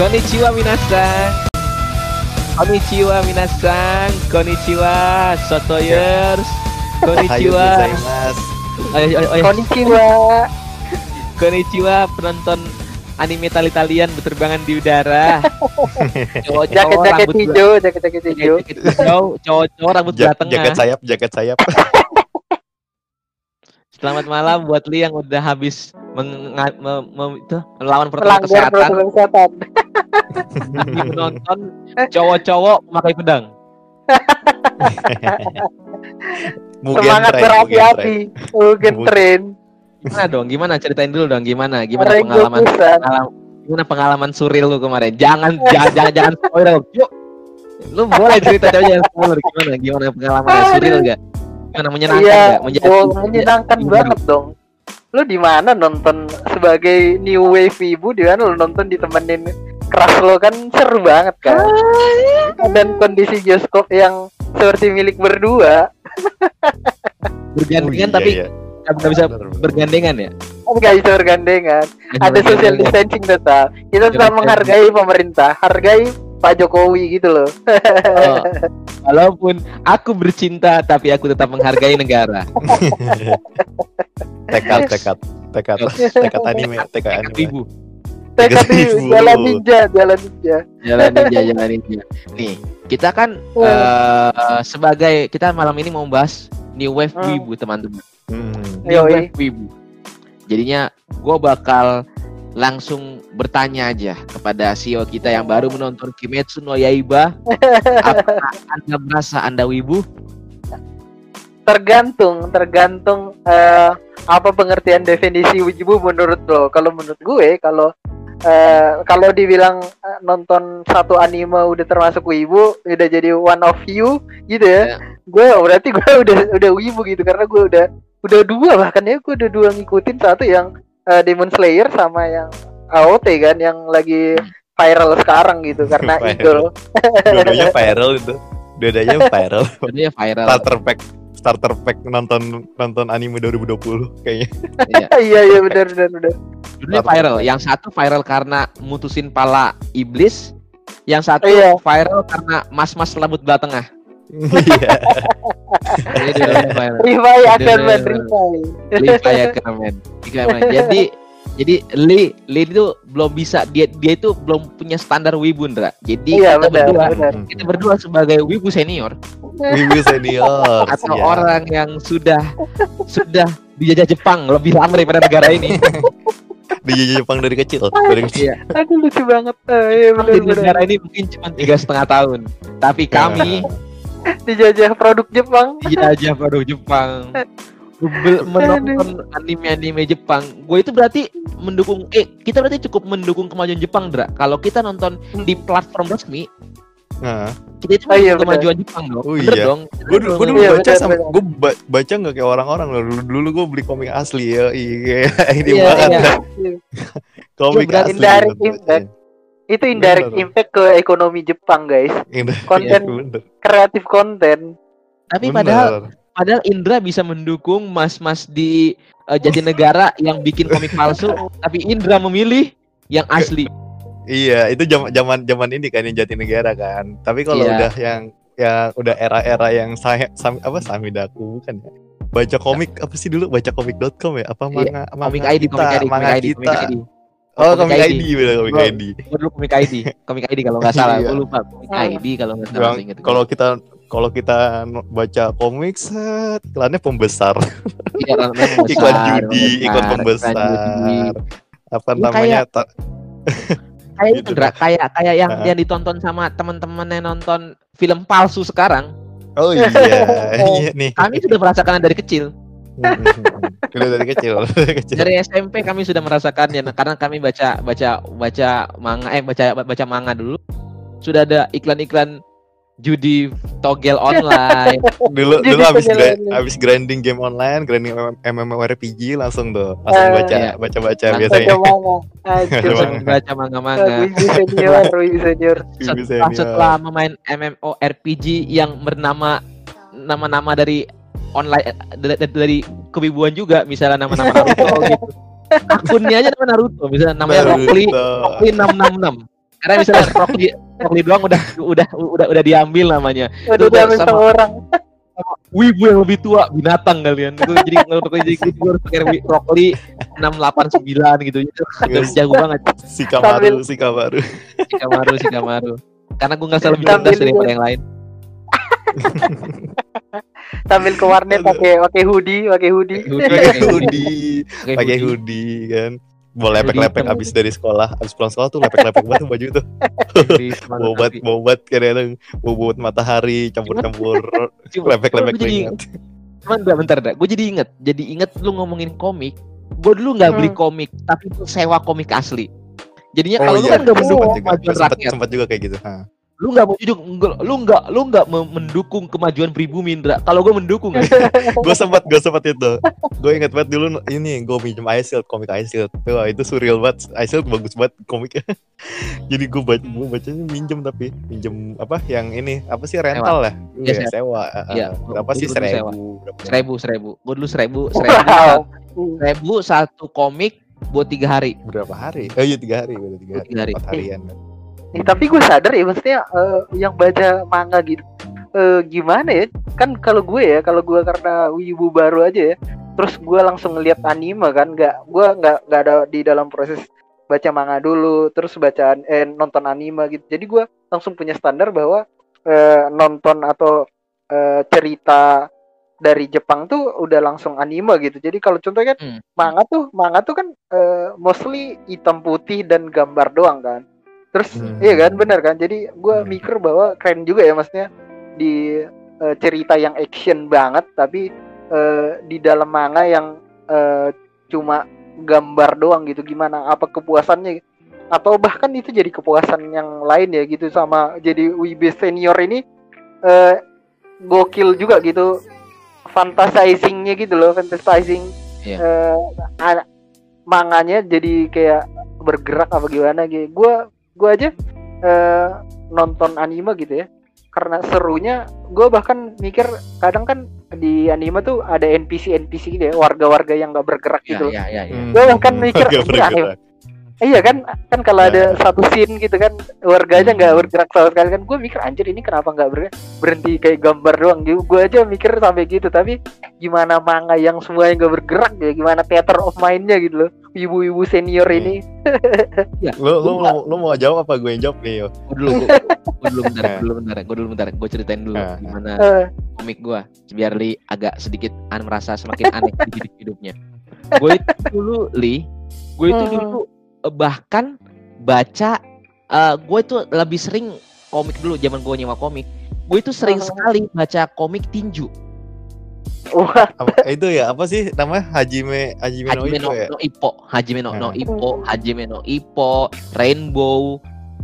Konnichiwa minasan. Konnichiwa minasan. Konnichiwa sotoyers. Konnichiwa. Ayo, ayo, ayo. Konnichiwa. Konnichiwa penonton anime tali-talian berterbangan di udara. Cowok-cowok Jaket-jaket rambut hijau, jaket-jaket hijau. jaket hijau, cowok-cowok rambut Ja- belah tengah. jaket sayap, jaket sayap. Selamat malam buat Li yang udah habis me- me- itu, melawan protokol kesehatan protokol kesehatan. lagi menonton cowok-cowok memakai pedang. Mugen Semangat berapi-api. Mugen Mugen. tren. Gimana dong? Gimana ceritain dulu dong gimana? Gimana pengalaman pengalaman gimana pengalaman suril lu kemarin? Jangan jangan jangan, jangan spoiler. Yuk. Lu boleh cerita aja jangan spoiler gimana? Gimana pengalaman suril enggak? Gimana menyenangkan Iya, enggak? Menjadi oh, menyenangkan menjadi- banget dong. Lu di mana nonton sebagai new wave ibu di mana lu nonton ditemenin keras lo kan seru banget kan. Dan kondisi bioskop yang seperti milik berdua, bergandengan Oh, iya, tapi iya. nggak bisa bergandengan ya? nggak bisa bergandengan. Ada social distancing tetap. Kita tetap menghargai pemerintah, hargai Pak Jokowi gitu loh. Oh, walaupun aku bercinta tapi aku tetap menghargai negara. Tekad, tekad, tekad, tekad anime, tekad anime. Ibu, Tekad ribu. jalan ninja, jalan ninja. jalan ninja, jalan ninja. Nih, kita kan eh, sebagai kita malam ini mau bahas new wave Hmm. wibu teman-teman. Hmm. New wave wibu. Jadinya gue bakal langsung bertanya aja kepada CEO kita yang baru menonton Kimetsu no Yaiba. Apakah anda merasa anda wibu? tergantung tergantung eh, apa pengertian definisi wibu menurut lo kalau menurut gue kalau eh, kalau dibilang eh, nonton satu anime udah termasuk wibu udah jadi one of you gitu ya Ya. gue berarti gue udah udah wibu gitu karena gue udah udah dua bahkan ya gue udah dua ngikutin satu yang eh, Demon Slayer sama yang AOT kan yang lagi viral sekarang gitu karena Viral. idol Dua-duanya viral itu. Dua-duanya viral. Jadi ya viral. Starter pack starter pack nonton nonton anime 2020 kayaknya. iya iya benar benar benar Dulunya viral. Yang satu viral karena mutusin pala iblis. Yang satu Iya. viral karena mas-mas rambut belah tengah. Iya. Rivai akan men Rivai Lee kayak keren. Jadi jadi Lee Lee itu belum bisa dia dia itu belum punya standar wibu Ndra. Jadi iya kita benar berdua benar kita berdua sebagai wibu senior Wibu senior. atau siap. orang yang sudah sudah dijajah Jepang lebih lama daripada negara ini. Di Jepang dari kecil. Dari kecil. Iya. Aduh lucu banget. Eh, iya benar di benar. negara ini mungkin cuma tiga setengah tahun. Tapi kami Dijajah produk Jepang. dijajah produk Jepang. Menonton anime-anime Jepang, gue itu berarti mendukung eh kita berarti cukup mendukung kemajuan Jepang, Dra. Kalau kita nonton di platform resmi, Nah, kita itu Oh, iya, kemajuan Jepang dong. Oh, Bener iya. dong. gue Bener gue dong. dulu Iya, baca benar, sama gue baca nggak kayak orang-orang loh. Dulu dulu gue beli komik asli ya. Iya, ini Iya, banget. iya. Komik Iya, asli. gitu. Itu indirect Bener. impact ke ekonomi Jepang, guys. Iya, Konten bener. kreatif konten. Tapi Bener. padahal padahal Indra bisa mendukung mas-mas di eh, Jatinegara yang bikin komik palsu, tapi Indra memilih yang asli. Iya, itu zaman zaman zaman ini kan yang Jatinegara kan. Tapi kalau Iya. udah yang yang udah era-era yang saya sam, apa Samidaku bukan ya? Baca komik apa sih dulu baca komik.com ya? Apa manga Iya, Komik manga ID, kita, komik ID, komik manga ID, komik kita. ID. Oh, Komik komik ID. ID, bener komik Oh. ID. Gue dulu komik ID, komik ID kalau nggak salah, gue lupa komik. ID kalau nggak salah. Kalau kita kalau kita baca komik set iklannya pembesar, Iya, memang iklan judi, iklan iklan pembesar. Apa Iya, namanya? Kayak Gitu itu, kayak kayak yang yang ditonton sama teman-teman yang nonton film palsu sekarang. Oh iya, iya nih. Kami sudah merasakan dari kecil. Udah dari kecil, dari kecil. Dari SMP kami sudah merasakannya nah, karena kami baca baca baca manga eh baca baca manga dulu. Sudah ada iklan-iklan judi togel online. dulu dulu habis gra- habis grinding game online, grinding MMORPG langsung tuh langsung Eh, baca iya. baca baca Langsung biasanya. Baca manga. Aduh. Langsung baca manga-manga. Senior, senior. setelah memain MMORPG yang bernama nama-nama dari online eh, dari, dari, kewibuan juga misalnya nama-nama Naruto gitu. Akunnya aja nama Naruto, misalnya namanya Rockly. Rockly 666. Karena misalnya Rock Lee, Rock Lee doang udah udah udah udah diambil namanya. Udah diambil sama- orang. Wibu yang lebih tua binatang kalian. Itu jadi kalau gue jadi gue harus pakai Wi- Rock Lee 689 gitu. Itu udah Yes. jago banget Si Kamaru, si Kamaru. si Kamaru si Kamaru. Karena gue ngerasa lebih Sambil cerdas daripada yang lain. Sambil ke warnet pakai pakai hoodie, pakai hoodie. Pakai hoodie, Pakai hoodie. kan. Mau lepek-lepek abis dari sekolah, abis pulang sekolah tuh lepek-lepek banget baju banget, bau banget kadang-kadang bau buat matahari, campur-campur lepek-lepek keringat. Cuman bentar, bentar dah. Gue jadi inget. Jadi inget lu ngomongin komik. Gue dulu nggak beli Hmm. komik, tapi sewa komik asli. Jadinya Oh kalau lu iya, kan sempat juga, kemajuan sempat, juga kayak gitu. Ha. Lu nggak mau jujur, nggak- lu nggak lu nggak me- mendukung kemajuan pribumi Indra. Kalau gue mendukung, kan? gue sempat gue sempat itu gue inget banget dulu ini gue minjem Ice Shield komik Ice Shield tuh wah, itu surreal banget Ice Shield bagus banget komiknya jadi gue baca gue bacanya minjem tapi minjem apa yang ini apa sih rental ya Iya, Iya, sewa ah. berapa sih seribu berapa? seribu seribu. Gue dulu seribu seribu Wow. seribu satu komik buat tiga hari. berapa hari oh iya tiga hari udah tiga hari, Tiga hari. empat harian Nih, tapi gue sadar ya maksudnya eh, yang baca manga gitu eh, gimana ya? Kan kalau gue ya kalau gue karena wibu baru aja ya terus gue langsung ngeliat anime kan nggak gue nggak nggak ada di dalam proses baca manga dulu terus bacaan eh nonton anime gitu. Jadi gue langsung punya standar bahwa eh, nonton atau eh, cerita dari Jepang tuh udah langsung anime gitu. Jadi kalau contohnya kan Hmm. manga tuh manga tuh kan eh, mostly hitam putih dan gambar doang kan terus Hmm. iya kan benar kan jadi gue Hmm. mikir bahwa keren juga ya maksudnya di eh, cerita yang action banget tapi eh, di dalam manga yang eh, cuma gambar doang gitu gimana apa kepuasannya atau bahkan itu jadi kepuasan yang lain ya gitu sama jadi wibe senior ini eh, gokil juga gitu fantasizingnya gitu loh fantasizing Iya. eh, a- manganya jadi kayak bergerak apa gimana gitu gua gua aja eh, nonton anime gitu ya karena serunya gue bahkan mikir kadang kan di anime tuh ada NPC NPC gitu ya warga-warga yang nggak bergerak Ya, gitu ya, ya, ya. Hmm. Gua bahkan mikir, "Ini bergerak. aneh." Iya kan, kan kalau ada satu scene gitu kan warganya nggak bergerak sama sekali kan, gue mikir anjir ini kenapa nggak ber- berhenti kayak gambar doang gitu. Gue aja mikir sampai gitu, tapi gimana manga yang semuanya nggak bergerak ya, gimana theater of mind-nya gitu loh, ibu-ibu senior Hmm. ini. Lu, lu, lu, lu mau jawab apa gue yang jawab nih yo? Gue dulu, gue, dulu bentar, gue dulu bentar, gue dulu bentar, gue ceritain dulu Nah. gimana Eh, komik gue, biar Li agak sedikit an merasa semakin aneh di hidup hidupnya. Gue itu dulu Li, gue itu Hmm. dulu eh, bahkan baca, eh gue itu lebih sering komik dulu zaman gue nyewa komik. Gue itu sering Hmm. sekali baca komik tinju. Wah, Apa, itu ya apa sih namanya Hajime Hajime no Hajime Ippo no, ya? no Ippo, Hajime no, no Hmm. Ippo, Hajime no Ippo, Rainbow,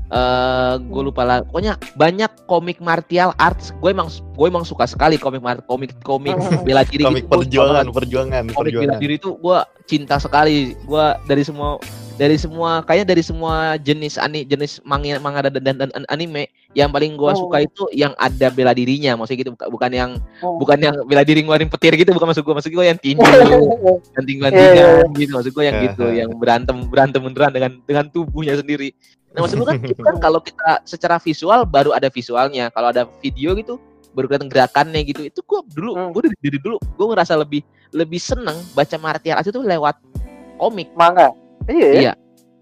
eh gue lupa lah. Pokoknya banyak komik martial arts. Gue emang gue emang suka sekali komik komik komik bela diri Komik gitu. Gua perjuangan, banget. perjuangan, Komik bela perjuangan. diri itu gue cinta sekali. Gue dari semua dari semua kayaknya dari semua jenis ani jenis manga manga dan, dan, dan anime yang paling gue Oh. suka itu yang ada bela dirinya maksudnya gitu bukan, bukan yang Oh. bukan yang bela diri ngeluarin petir gitu bukan maksud gue maksud gue yang tinju banting Iya, iya, bantingan gitu maksud gue yang Aha. gitu yang berantem berantem beneran dengan dengan tubuhnya sendiri nah maksud gue kan, itu kan kalau kita secara visual baru ada visualnya kalau ada video gitu baru kelihatan gerakannya gitu itu gue dulu Hmm. gue dari, dari dulu gue ngerasa lebih lebih seneng baca martial arts itu lewat komik manga. Iya, ya? Iya.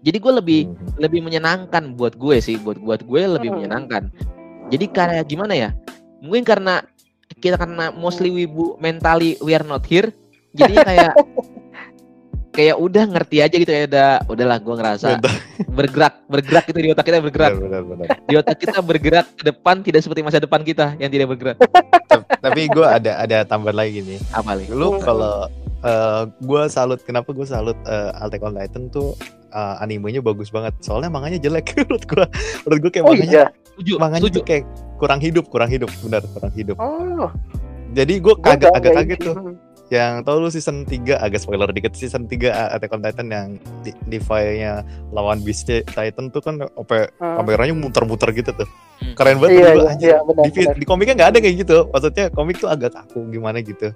jadi gue lebih Mhm. lebih menyenangkan buat gue sih buat buat gue lebih Hmm. menyenangkan jadi kayak gimana ya mungkin karena kita karena mostly wibu mentally we are not here jadi kayak kayak udah ngerti aja gitu ya udah udahlah gue ngerasa bergerak bergerak itu di otak kita bergerak benar, benar, benar. di otak kita bergerak ke depan tidak seperti masa depan kita yang tidak bergerak Tap- Tapi gue ada ada tambahan lagi nih. apa nih Lu kalau gue salut kenapa gue salut uh, Attack on Titan tuh uh, animenya bagus banget. Soalnya manganya jelek menurut gue. Menurut gue kayak Oh manganya iya. manganya tuh kayak kurang hidup, kurang hidup, benar kurang hidup. Oh, Jadi gue nggak- agak kaget ini. tuh. Yang tau lu season 3 agak spoiler dikit season 3 Attack on Titan yang di, di file-nya lawan Beast Titan tuh kan apa Hmm. kameranya muter-muter gitu tuh. Hmm. Keren banget Iya, iya, anjir. iya, benar, di, benar. di komiknya nggak ada kayak gitu maksudnya komik tuh agak kaku gimana gitu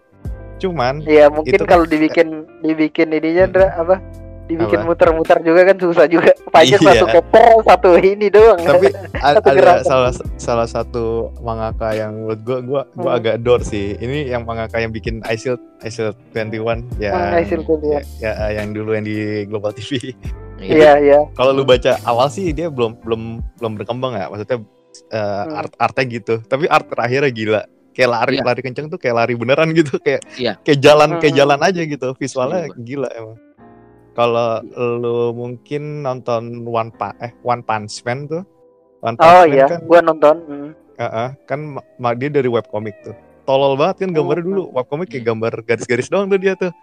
cuman Iya, mungkin Itu kan- kalau dibikin dibikin ininya Hmm. Dra, apa? dibikin muter-muter juga kan susah juga panjang Iya. satu chapter satu ini doang tapi Satu ada gerakan. salah salah satu mangaka yang menurut gua gua gua Hmm. agak adore sih ini yang mangaka yang bikin Isil Isil 21 ya Hmm, Isil 21. ya, ya, yang dulu yang di Global TV iya iya kalau lu baca awal sih dia belum belum belum berkembang ya maksudnya eh, Hmm. art artnya gitu tapi art terakhirnya gila kayak lari Iya. lari kenceng tuh kayak lari beneran gitu kayak Iya. kayak jalan kayak Hmm. jalan aja gitu visualnya Setuju, gila emang kalau lu mungkin nonton One Pa eh One Punch Man tuh One Punch oh Man iya kan gua nonton hmm. Heeh, kan ma- ma- dia dari webcomic tuh. Tolol banget kan gambarnya Oh. dulu. Webcomic kayak gambar garis-garis doang tuh dia tuh.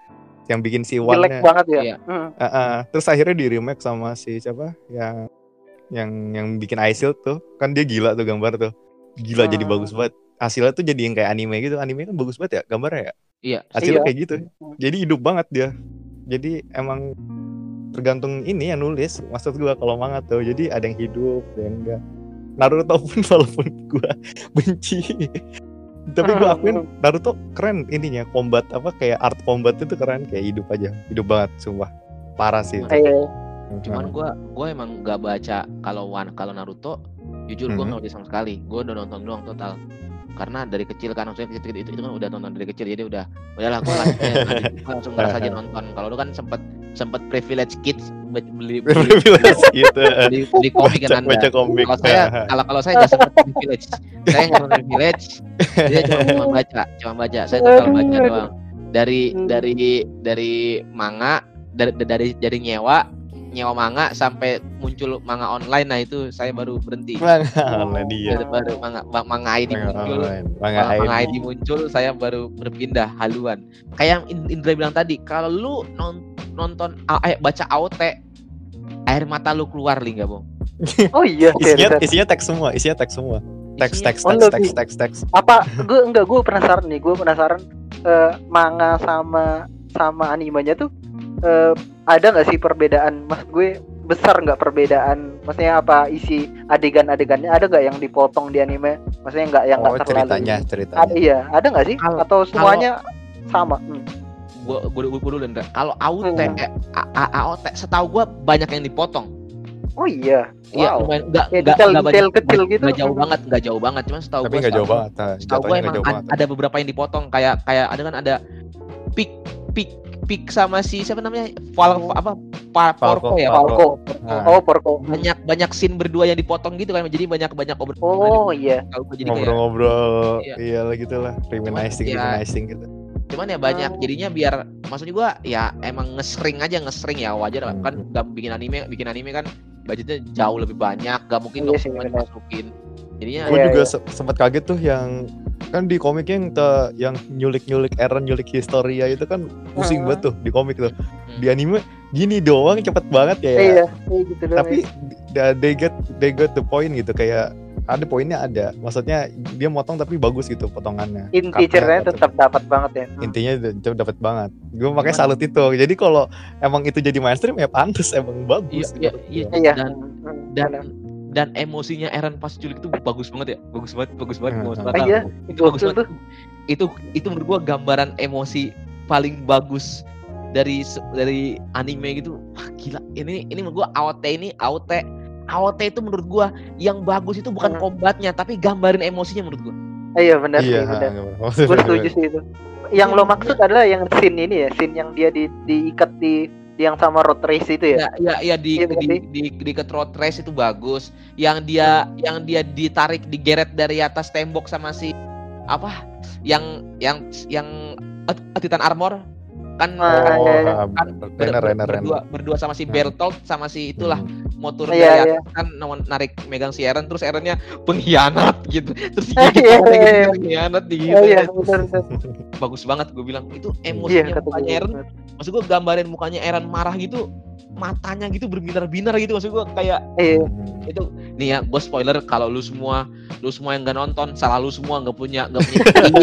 Yang bikin si jelek One-nya. banget ya Iya. Hmm. Heeh, Terus akhirnya di remake sama si siapa? Yang yang yang bikin Shield tuh. Kan dia gila tuh gambar tuh. Gila jadi Hmm. bagus banget. Hasilnya tuh jadi yang kayak anime gitu. Anime kan bagus banget ya gambarnya ya. Iya. Hasilnya Iya. kayak gitu. Jadi hidup banget dia. Jadi emang tergantung ini yang nulis. Maksud gua kalau manga tuh. Jadi ada yang hidup, ada yang enggak. Naruto pun walaupun gua benci. Tapi gua akuin Naruto keren ininya combat apa kayak art combat itu keren kayak hidup aja. Hidup banget sumpah. Parah sih itu. Iya. Cuman gua gua emang nggak baca kalau One kalau Naruto jujur gua Mhm. nggak baca sama sekali. Gua udah nonton doang total. Karena dari kecil kan maksudnya kecil, itu, itu kan udah nonton dari kecil jadi udah udahlah gua langsung, ngerasa aja nonton. Kalau lu kan sempet sempet privilege kids be- beli beli, Privilege gitu. beli, beli komik baca, kan anda. baca komik. Kalau saya kalau kalau saya nggak sempet privilege. Saya nggak sempet privilege. Dia cuma cuma baca, cuma baca. Saya total baca doang. Dari dari dari manga dari dari dari nyewa nyewa manga sampai muncul manga online nah itu saya baru berhenti. Manga online dia. Baru, baru manga ma- manga ID Manga muncul, online. Manga manga, manga ID. ID muncul saya baru berpindah haluan. Kayak yang Indra bilang tadi, kalau lu non- nonton eh, baca AOT air mata lu keluar li nggak, Bang? oh iya Isinya isinya teks semua, isinya teks semua. Teks teks Oh, teks teks teks teks. apa gue enggak gue penasaran nih gue penasaran eh, manga sama sama animenya tuh eh, ada nggak sih perbedaan mas gue besar nggak perbedaan maksudnya apa isi adegan-adegannya ada nggak yang dipotong di anime maksudnya nggak yang nggak Oh, terlalu ceritanya, ada, ceritanya. iya ada nggak sih Kalau- atau semuanya sama Hmm. gua gua gua, gua dulu Indra. Kalau AOT Hmm. eh, AOT setahu gua banyak yang dipotong. oh iya Iya, wow lumayan enggak Ya, enggak detail- enggak detail banyak- kecil enggak- gitu. enggak jauh banget, enggak jauh banget. Cuman setahu Tapi gua nggak jauh setahu- banget. nah, Setahu gue nggak emang jauh ad- banget. ada beberapa yang dipotong kayak kayak ada kan ada pick pick pick sama si siapa namanya? Val apa? Pa, Falco, Porco ya? Falco. Nah, oh porko banyak banyak scene berdua yang dipotong gitu kan. Jadi banyak banyak obrol oh iya. Ngobrol-ngobrol. Iya. iya lah gitu lah reminiscing ya- reminiscing gitu. cuman ya banyak. Jadinya biar maksudnya gua ya emang ngesering aja ngesering ya. Wajar Hmm. kan gak bikin anime bikin anime kan budgetnya jauh lebih banyak. Gak mungkin Iya dong dimasukin. Jadinya gue Iya, juga iya. se- sempat kaget tuh yang kan di komiknya yang te- yang nyulik-nyulik Eren nyulik historia itu kan pusing Hmm. banget tuh di komik tuh Hmm. di anime gini doang cepet banget ya, ya. iya iya gitu doang tapi ya. they get they get the point gitu kayak ada poinnya ada maksudnya dia motong tapi bagus gitu potongannya inti Cutnya ceritanya atau- tetap dapat banget ya Hmm. intinya d- dapat banget gue makanya Cuman- salut itu jadi kalau emang itu jadi mainstream ya pantas emang iya bagus iya iya gua. iya dan Hmm, dan. Dan emosinya Eren pas culik itu bagus banget ya. Bagus banget bagus banget. Hmm, bagus hmm. banget. Iya itu bagus banget. Itu itu menurut gua gambaran emosi paling bagus dari dari anime gitu. Wah gila. Ini ini menurut gua AOT ini AOT AOT itu menurut gua yang bagus itu bukan Hmm. kombatnya tapi gambarin emosinya menurut gua. Iya benar iya sih benar. gue setuju sih itu. Yang lo maksud adalah yang scene ini ya scene yang dia di diikat di, di yang sama road race itu ya? Ya ya, ya di, Iya, di, di, di, ke road race itu bagus. Yang dia yang dia ditarik digeret dari atas tembok sama si apa? Yang yang yang eh, Titan Armor kan kan oh, kan Renner, ber- ber- Renner, berdua, berdua sama si Hmm. Bertolt sama si itulah Hmm. motor Iya, dari iya. kan narik megang si Eren terus Erennya pengkhianat gitu terus Iya, digigit iya, gitu, pengkhianat oh iya benar benar. bagus banget gue bilang itu emosinya mukanya gue Eren maksud gue gambarin mukanya Eren marah gitu matanya gitu berbinar-binar gitu maksud gue kayak iya. Hmm. itu nih ya gue spoiler kalau lu semua lu semua yang nggak nonton salah lu semua nggak punya nggak punya TV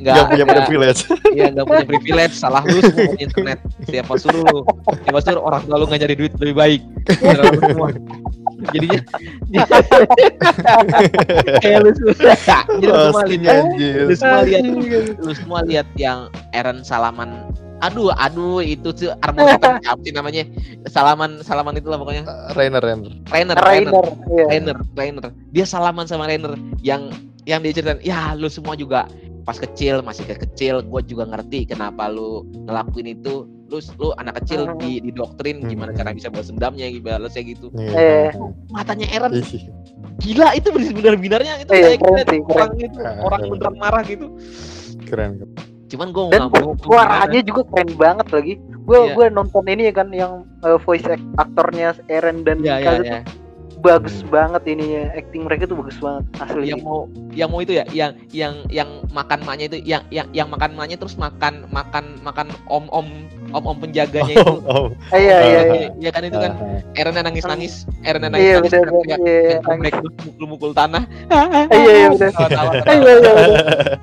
nggak punya privilege. Iya nggak punya privilege salah lu semua punya internet. Siapa suruh? Siapa suruh orang tua lu nggak nyari duit lebih baik? Salah lu semua. Jadinya kayak lu semua. Jadi lu semua Asli lihat lu semua lihat. Lu semua lihat yang Eren salaman aduh aduh itu tuh Armor apa sih namanya salaman salaman itu lah pokoknya Uh, Rainer Rainer. Rainer Rainer Rainer, iya. Rainer Rainer dia salaman sama Rainer yang yang dia ceritain ya lu semua juga pas kecil masih ke kecil gue juga ngerti kenapa lu ngelakuin itu lu lu anak kecil Mhm. di didoktrin gimana Mhm. cara bisa balas dendamnya balasnya gitu Iya. matanya Eren gila itu benar-benarnya itu Iya, kayak keren keren. orang itu Ah, orang keren. beneran marah gitu keren. Cuman gue Dan suaranya juga keren banget lagi. Gue Iya. gue nonton ini ya kan yang uh, voice aktornya Eren dan ya ya Kaz ya itu bagus Hmm. banget ininya. Acting mereka tuh bagus banget asli. yang mau yang mau itu ya yang yang yang makan maknya itu yang yang yang makan maknya terus makan makan makan om om om om penjaganya itu Oh, oh. Iya iya iya. Iya ya kan itu kan Ah, Eren nangis nangis Eren nangis Iya benar iya nangis. mukul-mukul tanah Iya iya benar. Iya iya.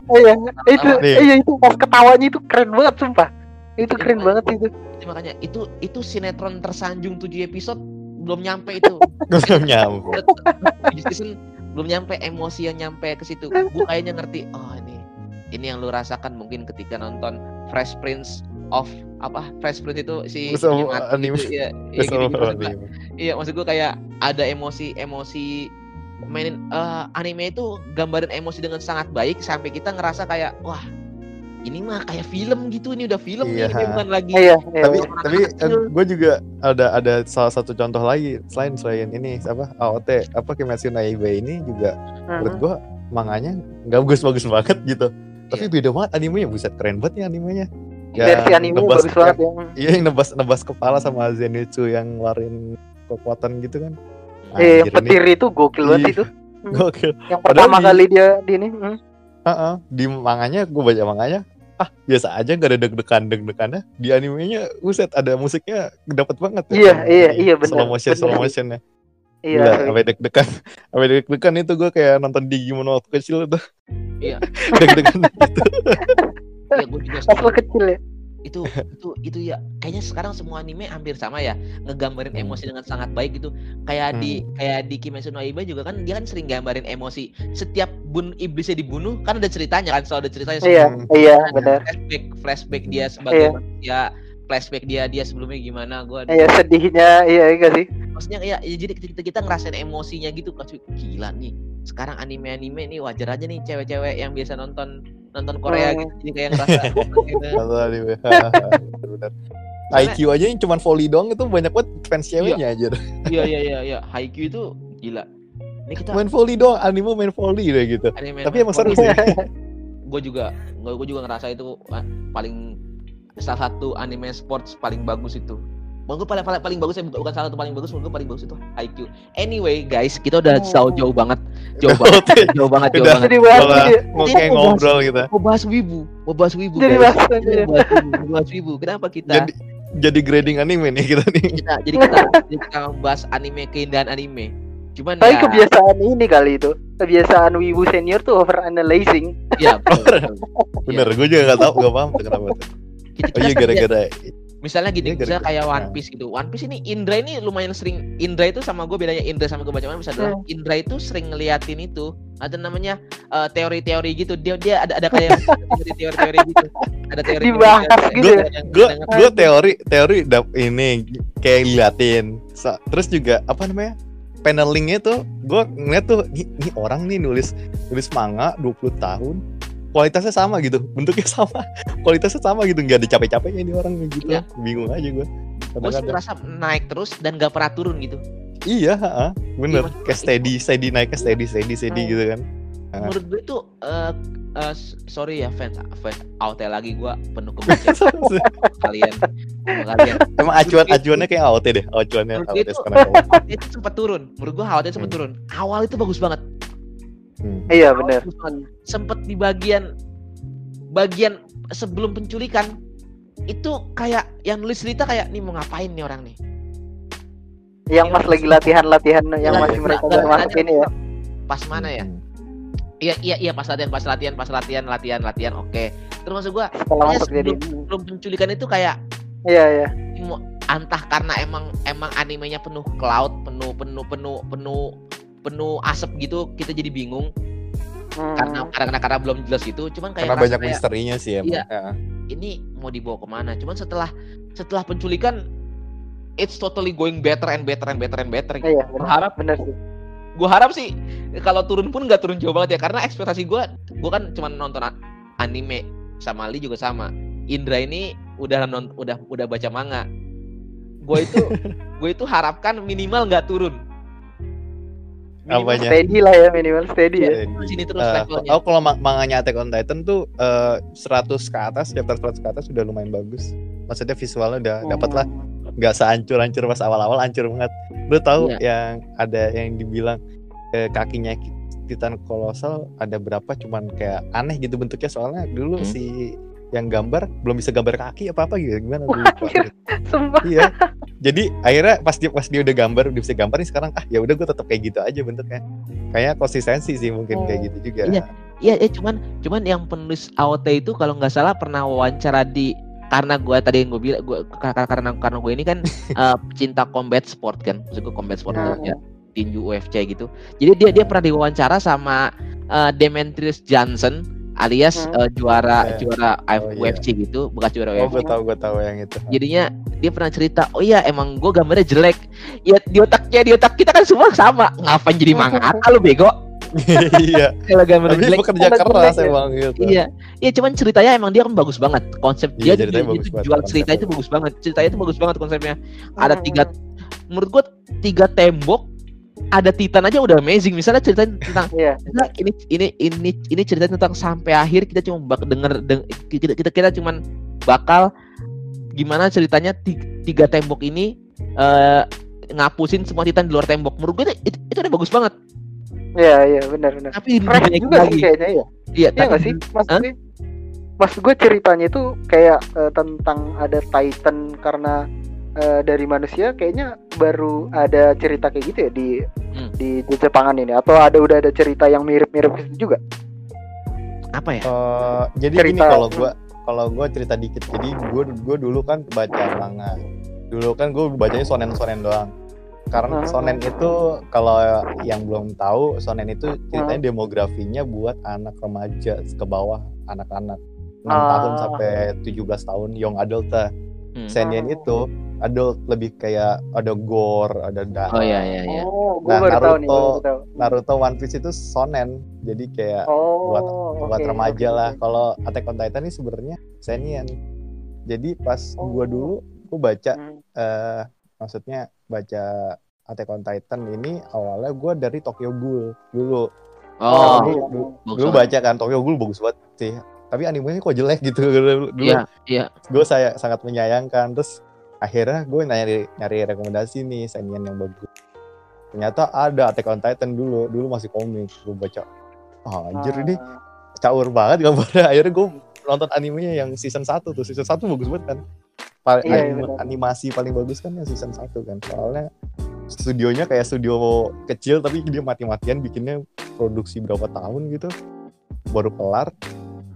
Iya itu Nih. iya itu pas ketawanya itu keren banget sumpah. Itu Iya, keren banget itu. makanya itu itu sinetron tersanjung 7 episode belum nyampe itu belum season belum nyampe emosi yang nyampe ke situ gue kayaknya ngerti oh ini ini yang lu rasakan mungkin ketika nonton Fresh Prince of apa Fresh Prince itu si anime. itu, iya iya gitu, Kesel gitu, maksud gua. banget. iya maksud gue kayak ada emosi emosi mainin eh, anime itu gambaran emosi dengan sangat baik sampai kita ngerasa kayak wah ini mah kayak film gitu ini udah film Iya. nih ini bukan lagi Iya iya. tapi Orang tapi kecil. gue juga ada ada salah satu contoh lagi selain selain ini apa AOT apa Kimetsu no Yaiba ini juga menurut Mhm. gue manganya nggak bagus-bagus banget gitu tapi Iya. beda banget animenya buset keren banget ya animenya Versi anime nebas- bagus banget ya. iya yang nebas nebas kepala sama Zenitsu yang ngeluarin kekuatan gitu kan Eh, Anjir, yang petir itu gokil banget Iya. itu. ini gokil Yang Padahal pertama di- kali dia di ini. hmm. Heeh, di manganya gue baca manganya ah biasa aja gak ada deg-degan deg-degannya di animenya buset ada musiknya dapet banget ya. Iya, Di iya, iya, bener, slow motion bener slow motionnya Iya. Gila, asli. sampai deg-degan sampai deg-degan itu gue kayak nonton Digimon waktu kecil tuh Iya. deg-degan gitu Iya, gue juga Pas setuju. kecil ya. itu itu itu ya kayaknya sekarang semua anime hampir sama ya ngegambarin Hmm. emosi dengan sangat baik gitu kayak di kayak di Kimetsu no Yaiba juga kan dia kan sering gambarin emosi setiap bun iblisnya dibunuh kan ada ceritanya kan selalu ada ceritanya Iya, Hmm. iya, benar. flashback flashback dia Iya. sebagai manusia flashback dia dia sebelumnya gimana gua Iya, sedihnya iya enggak sih? maksudnya ya, ya jadi kita, kita ngerasain emosinya gitu kan Cuy, gila nih sekarang anime-anime nih wajar aja nih cewek-cewek yang biasa nonton nonton Korea Hmm. gitu jadi kayak ngerasa gitu. Atau anime. Bener. IQ aja yang cuman volley doang itu banyak banget fans ceweknya aja iya iya iya iya Haikyuu itu gila ini kita main volley doang anime main volley deh gitu anime tapi emang seru sih gue juga gue juga ngerasa itu ah, paling salah satu anime sports paling bagus itu Menurut gue paling, paling, paling bagus ya bukan, salah satu paling bagus menurut gue paling bagus itu IQ. Anyway guys, kita udah Oh. jauh jauh banget, jauh banget, jauh banget, jauh Udah. banget. Jadi bahas ngobrol gitu Mau bahas wibu, mau bahas wibu Jadi bahas Kita mau bahas wibu, mau bahas wibu. Kenapa kita? jadi jadi grading anime nih kita nih kita jadi kita jadi kita bahas anime keindahan anime. Cuman Tapi ya, kebiasaan ini kali itu. Kebiasaan wibu senior tuh over analyzing. ya betul, betul. bener gue juga gak tahu gak paham kenapa tuh Kita, oh kita iya gara-gara misalnya gini, Iya, misalnya kayak One. Piece gitu. One Piece ini Indra ini lumayan sering Indra itu sama gue bedanya Indra sama gue baca mana bisa adalah Hmm. Indra itu sering ngeliatin itu ada namanya eh, teori-teori gitu. Dia dia ada ada kayak teori-teori gitu. Ada teori Dibahas gitu ya? gue gue teori teori dap ini kayak liatin Sa- terus juga apa namanya panelingnya tuh gue ngeliat tuh nih, nih orang nih nulis nulis manga 20 tahun kualitasnya sama gitu bentuknya sama kualitasnya sama gitu nggak ada capek-capeknya ini orang gitu Iya. bingung aja gue gue sih ngerasa naik terus dan gak pernah turun gitu. iya ha, bener maksud kayak steady steady naiknya steady steady steady Hmm. gitu kan. Menurut gue itu eh eh, s- sorry ya fans fans out lagi gue penuh kebencian kalian kalian. emang acuan acuannya kayak AOT deh acuannya gue AOT itu- itu sempat turun. Menurut gue awalnya sempat Hmm. turun. Awal itu bagus banget. Hmm. Iya benar. Sempet di bagian bagian sebelum penculikan itu kayak yang nulis cerita kayak nih mau ngapain nih orang nih Yang pas lagi latihan-latihan yang Iya, masih iya. mereka masuk ini ya. pas mana ya Hmm. iya iya iya pas latihan pas latihan pas latihan latihan latihan oke terus maksud gua jadi. sebelum penculikan itu kayak Iya iya. mau- entah karena emang emang animenya penuh cloud penuh penuh penuh penuh penuh asap gitu kita jadi bingung Hmm. karena karena karena belum jelas gitu cuman kayak karena banyak kayak, misterinya sih emang Iya. Ya. ini mau dibawa ke mana cuman setelah setelah penculikan it's totally going better and better and better and better Iya, benar. berharap Benar sih. gue harap sih kalau turun pun nggak turun jauh banget ya karena ekspektasi gue gue kan cuma nonton anime sama Ali juga sama Indra ini udah non, udah udah baca manga gue itu gue itu harapkan minimal nggak turun Minimal Apanya? Steady lah ya minimal steady ya. Sini terus eh, levelnya. oh kalau ma- manganya Attack on Titan tuh eh, 100 ke atas, chapter 100 ke atas sudah lumayan bagus. Maksudnya visualnya udah dapat lah, nggak sehancur-hancur pas awal-awal hancur banget. Lu tahu Iya. yang ada yang dibilang eh, kakinya Titan kolosal ada berapa cuman kayak aneh gitu bentuknya soalnya dulu Hmm. si yang gambar belum bisa gambar kaki apa apa gitu gimana lupa. Anjir. Sumpah. iya jadi akhirnya pas dia pas dia udah gambar udah bisa gambar nih sekarang ah ya udah gue tetap kayak gitu aja bentuknya kayak konsistensi sih mungkin kayak gitu juga Iya. Iya, eh, cuman cuman yang penulis AOT itu kalau nggak salah pernah wawancara di karena gue tadi yang gue bilang gue karena karena gue ini kan eh, pecinta combat sport kan, maksud gue combat sport Nah. ya tinju UFC gitu. Jadi dia dia pernah diwawancara sama eh, Demetrius Johnson alias Hmm. eh, juara Iya. juara Oh. UFC gitu, bekas juara oh UFC. gue tahu gue tahu yang itu Jadinya dia pernah cerita, oh iya emang gue gambarnya jelek. Ya di otaknya di otak kita kan semua sama. Ngapain jadi mangaka lu bego? iya Kalau gambarnya tapi jelek Kalau keras jelek emang gitu Iya, iya cuman ceritanya emang dia kan bagus banget. Konsep Iya, dia bagus ju- banget, jual cerita itu bagus banget. Ceritanya itu bagus banget konsepnya. Ada Hmm. tiga, menurut gua tiga tembok, ada Titan aja udah amazing. Misalnya ceritain tentang Iya. misalnya ini ini ini ini cerita tentang sampai akhir kita cuma bak denger deng, kita kita kita cuman bakal gimana ceritanya ti- tiga tembok ini eh ngapusin semua Titan di luar tembok. Menurut gua itu, itu, itu udah bagus banget. Iya, iya, benar benar. Tapi Fresh juga sih kayaknya ya. Iya, Iya tapi sih? Maksud gue, maksud gue ceritanya itu kayak eh, tentang ada Titan karena eh, dari manusia kayaknya baru ada cerita kayak gitu ya di Hmm. di Jepangan ini atau ada udah ada cerita yang mirip-mirip gitu juga. apa ya? Eh, jadi Cerita. kalau gua kalau gua cerita dikit jadi gua gua dulu kan baca manga dulu kan gua bacanya sonen sonen doang karena Hmm. sonen itu kalau yang belum tahu sonen itu ceritanya demografinya buat anak remaja ke bawah anak-anak 6 Ah. tahun sampai 17 tahun young adult lah. Hmm. Seinen itu adult lebih kayak ada gore, ada darah. Oh iya iya iya. Oh, Nah, baru tahu nih. Naruto-. Naruto One Piece itu sonen. Jadi kayak Oh, buat buat remaja oke, lah. Kalau Attack on Titan ini sebenarnya seinen. Jadi pas Oh. gua dulu gua baca Hmm. eh maksudnya baca Attack on Titan ini awalnya gua dari Tokyo Ghoul dulu. Oh, dulu, iya. dulu, dulu banget. baca kan Tokyo Ghoul bagus banget sih. Tapi animenya kok jelek gitu dulu. Iya, iya. gue saya sangat menyayangkan. Terus akhirnya gue nyari nyari rekomendasi nih seinen yang bagus. Ternyata ada Attack on Titan dulu dulu masih komik. Gue baca ah, anjir Ah. ini caur banget gambarnya. Akhirnya gue nonton animenya yang season 1 tuh. Season 1 bagus banget kan? Pa- Iya, iya, anim- animasi paling bagus kan yang season 1 kan? Soalnya studionya kayak studio kecil tapi dia mati-matian bikinnya produksi berapa tahun gitu. Baru kelar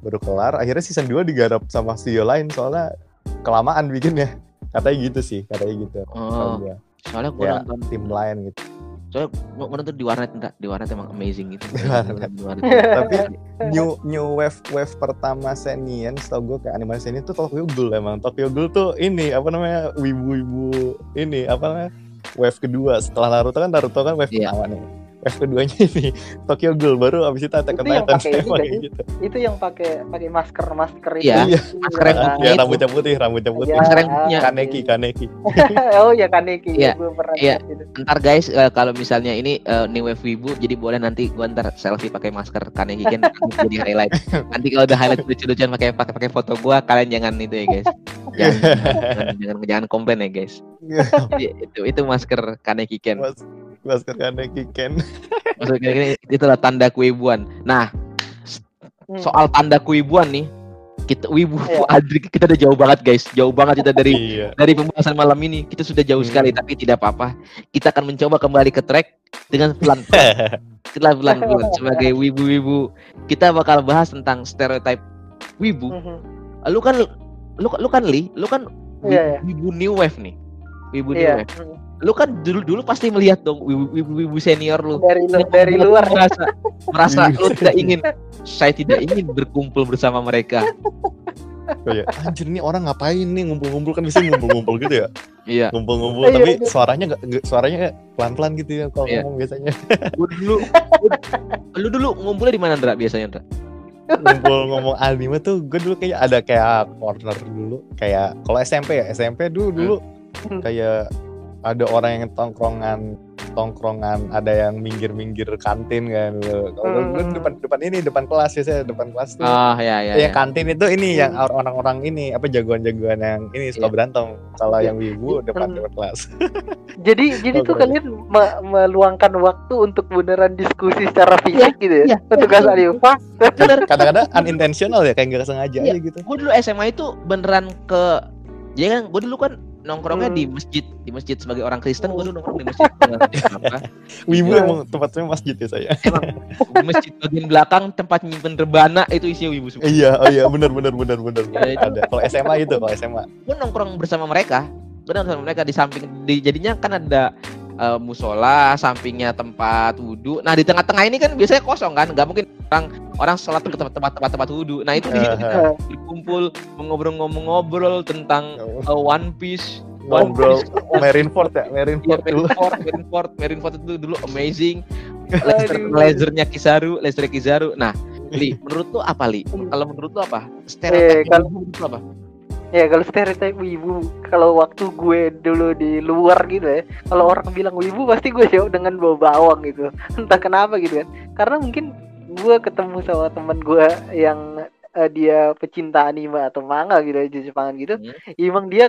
baru kelar akhirnya season 2 digarap sama studio lain soalnya kelamaan bikinnya katanya gitu sih katanya gitu Oh, gua. soalnya gue Ya, nonton tim lain gitu soalnya gue nonton di warnet enggak di warnet emang amazing gitu Di warnet. Di warnet. tapi new new wave wave pertama Senien setahu gue kayak animasi Senien tuh Tokyo Ghoul emang Tokyo Ghoul tuh ini apa namanya wibu-wibu ini apa namanya wave kedua setelah Naruto kan Naruto kan wave Iya. pertama nih wave keduanya ini Tokyo Ghoul baru abis itu Attack on Itu yang Titan sih? gitu itu yang pakai pakai masker masker itu. Iya. Iya. Masker yang Iya. putih. ya itu. rambutnya putih rambutnya putih Ya, Masker yang punya. kaneki kaneki oh ya Kaneki Iya. gue pernah Iya. lihat itu. ntar guys eh, kalau misalnya ini eh, new wave wibu jadi boleh nanti gue ntar selfie pakai masker Kaneki kan jadi highlight nanti kalau udah highlight lucu-lucuan pakai pakai pakai foto gue kalian jangan itu ya guys jangan jangan, jangan, jangan komplain ya guys Jadi, itu itu masker Kaneki Ken Mas, masker kaneki Ken maksudnya ini itulah tanda keibuan nah Hmm. soal tanda keibuan nih kita wibu Iya. Adri kita udah jauh banget guys jauh banget kita dari iya dari pembahasan malam ini kita sudah jauh Hmm. sekali tapi tidak apa-apa kita akan mencoba kembali ke track dengan pelan pelan pelan pelan sebagai wibu-wibu kita bakal bahas tentang stereotype wibu Mhm. lu kan lu lu kan li lu kan wibu, Iya, iya. wibu new wave nih wibu new Iya. wave lu kan dulu dulu pasti melihat dong wibu wibu, wibu senior lu Dari lu, dari luar. lu merasa merasa lu tidak ingin saya tidak ingin berkumpul bersama mereka kayak anjir nih orang ngapain nih ngumpul-ngumpul kan biasanya ngumpul-ngumpul gitu ya Iya. ngumpul-ngumpul Iya, tapi iya. suaranya nggak suaranya pelan-pelan gitu ya kalau Iya. ngomong biasanya Gua dulu lu dulu ngumpulnya di mana Ndra biasanya Ndra? ngumpul ngomong anime tuh gue dulu kayak ada kayak corner dulu kayak kalau SMP ya SMP dulu dulu Hmm. kayak ada orang yang tongkrongan tongkrongan ada yang minggir-minggir kantin kan kalau gue Hmm. depan depan ini depan kelas biasanya depan kelas tuh Ah ya ya. yang ya. kantin itu ini yang Hmm. orang-orang ini apa jagoan-jagoan yang ini suka Iya. berantem kalau Iya. yang wibu depan Hmm. depan kelas Jadi jadi tuh kalian me- meluangkan waktu untuk beneran diskusi secara fisik gitu ya. Untuk iya, kasih iya. Wah, Bener. kadang-kadang unintentional ya kayak nggak sengaja Iya. aja gitu Gue dulu SMA itu beneran ke jadi kan gue dulu kan nongkrongnya Hmm. di masjid di masjid sebagai orang Kristen gue dulu nongkrong di masjid. Wibu Iya. emang tempatnya masjid ya saya. Di masjid bagian belakang tempat nyimpen rebana itu isinya ibu semua. Iya oh iya benar benar benar benar Iya, ada. Kalau SMA itu kalau SMA gue nongkrong bersama mereka. Gue nongkrong bersama mereka di samping di, jadinya kan ada eh, musola sampingnya tempat wudhu. Nah di tengah-tengah ini kan biasanya kosong kan? Nggak mungkin orang orang sholat ke tempat tempat tempat, tempat wudhu. Nah itu di situ kita eh, berkumpul ngobrol-ngobrol tentang eh, One Piece. One Piece. Marineford ya? Marineford dulu. Marineford, Marineford, Marineford itu dulu amazing. Laser, lasernya Kizaru, laser Kizaru. Nah, Li, menurut lu apa Li? Kalau menurut lu apa? Eh, Stereotip kalau- menurut lu apa? Ya kalau stereotip wibu kalau waktu gue dulu di luar gitu ya kalau orang bilang wibu pasti gue jawab dengan bawa bawang gitu. Entah kenapa gitu kan. Karena mungkin gue ketemu sama teman gue yang eh, dia pecinta anime atau manga gitu ya Jepangan gitu. Hmm. emang dia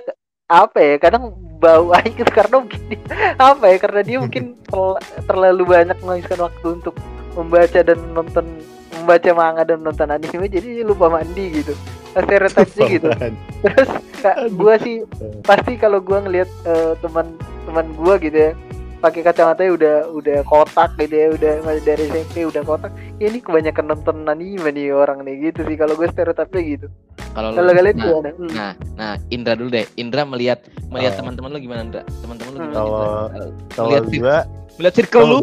apa ya kadang bau aja gitu karena mungkin dia- apa ya karena dia mungkin terl- terlalu banyak menghabiskan waktu untuk membaca dan nonton membaca manga dan nonton anime jadi lupa mandi gitu stereotipnya gitu terus kak, gua sih pasti kalau gua ngelihat eh, teman-teman gua gitu ya pakai kacamatanya udah udah kotak gitu ya udah dari SMP udah kotak ya, ini kebanyakan nonton anime nih orang nih gitu sih kalau gue stereotipnya gitu Kalau kalau kalian nah, gimana Hmm. nah, nah, Indra dulu deh. Indra melihat melihat Oh. teman-teman lu gimana, Indra? Teman-teman lu Hmm. gimana? Kalau- kalau Lihat- gua melihat circle lu,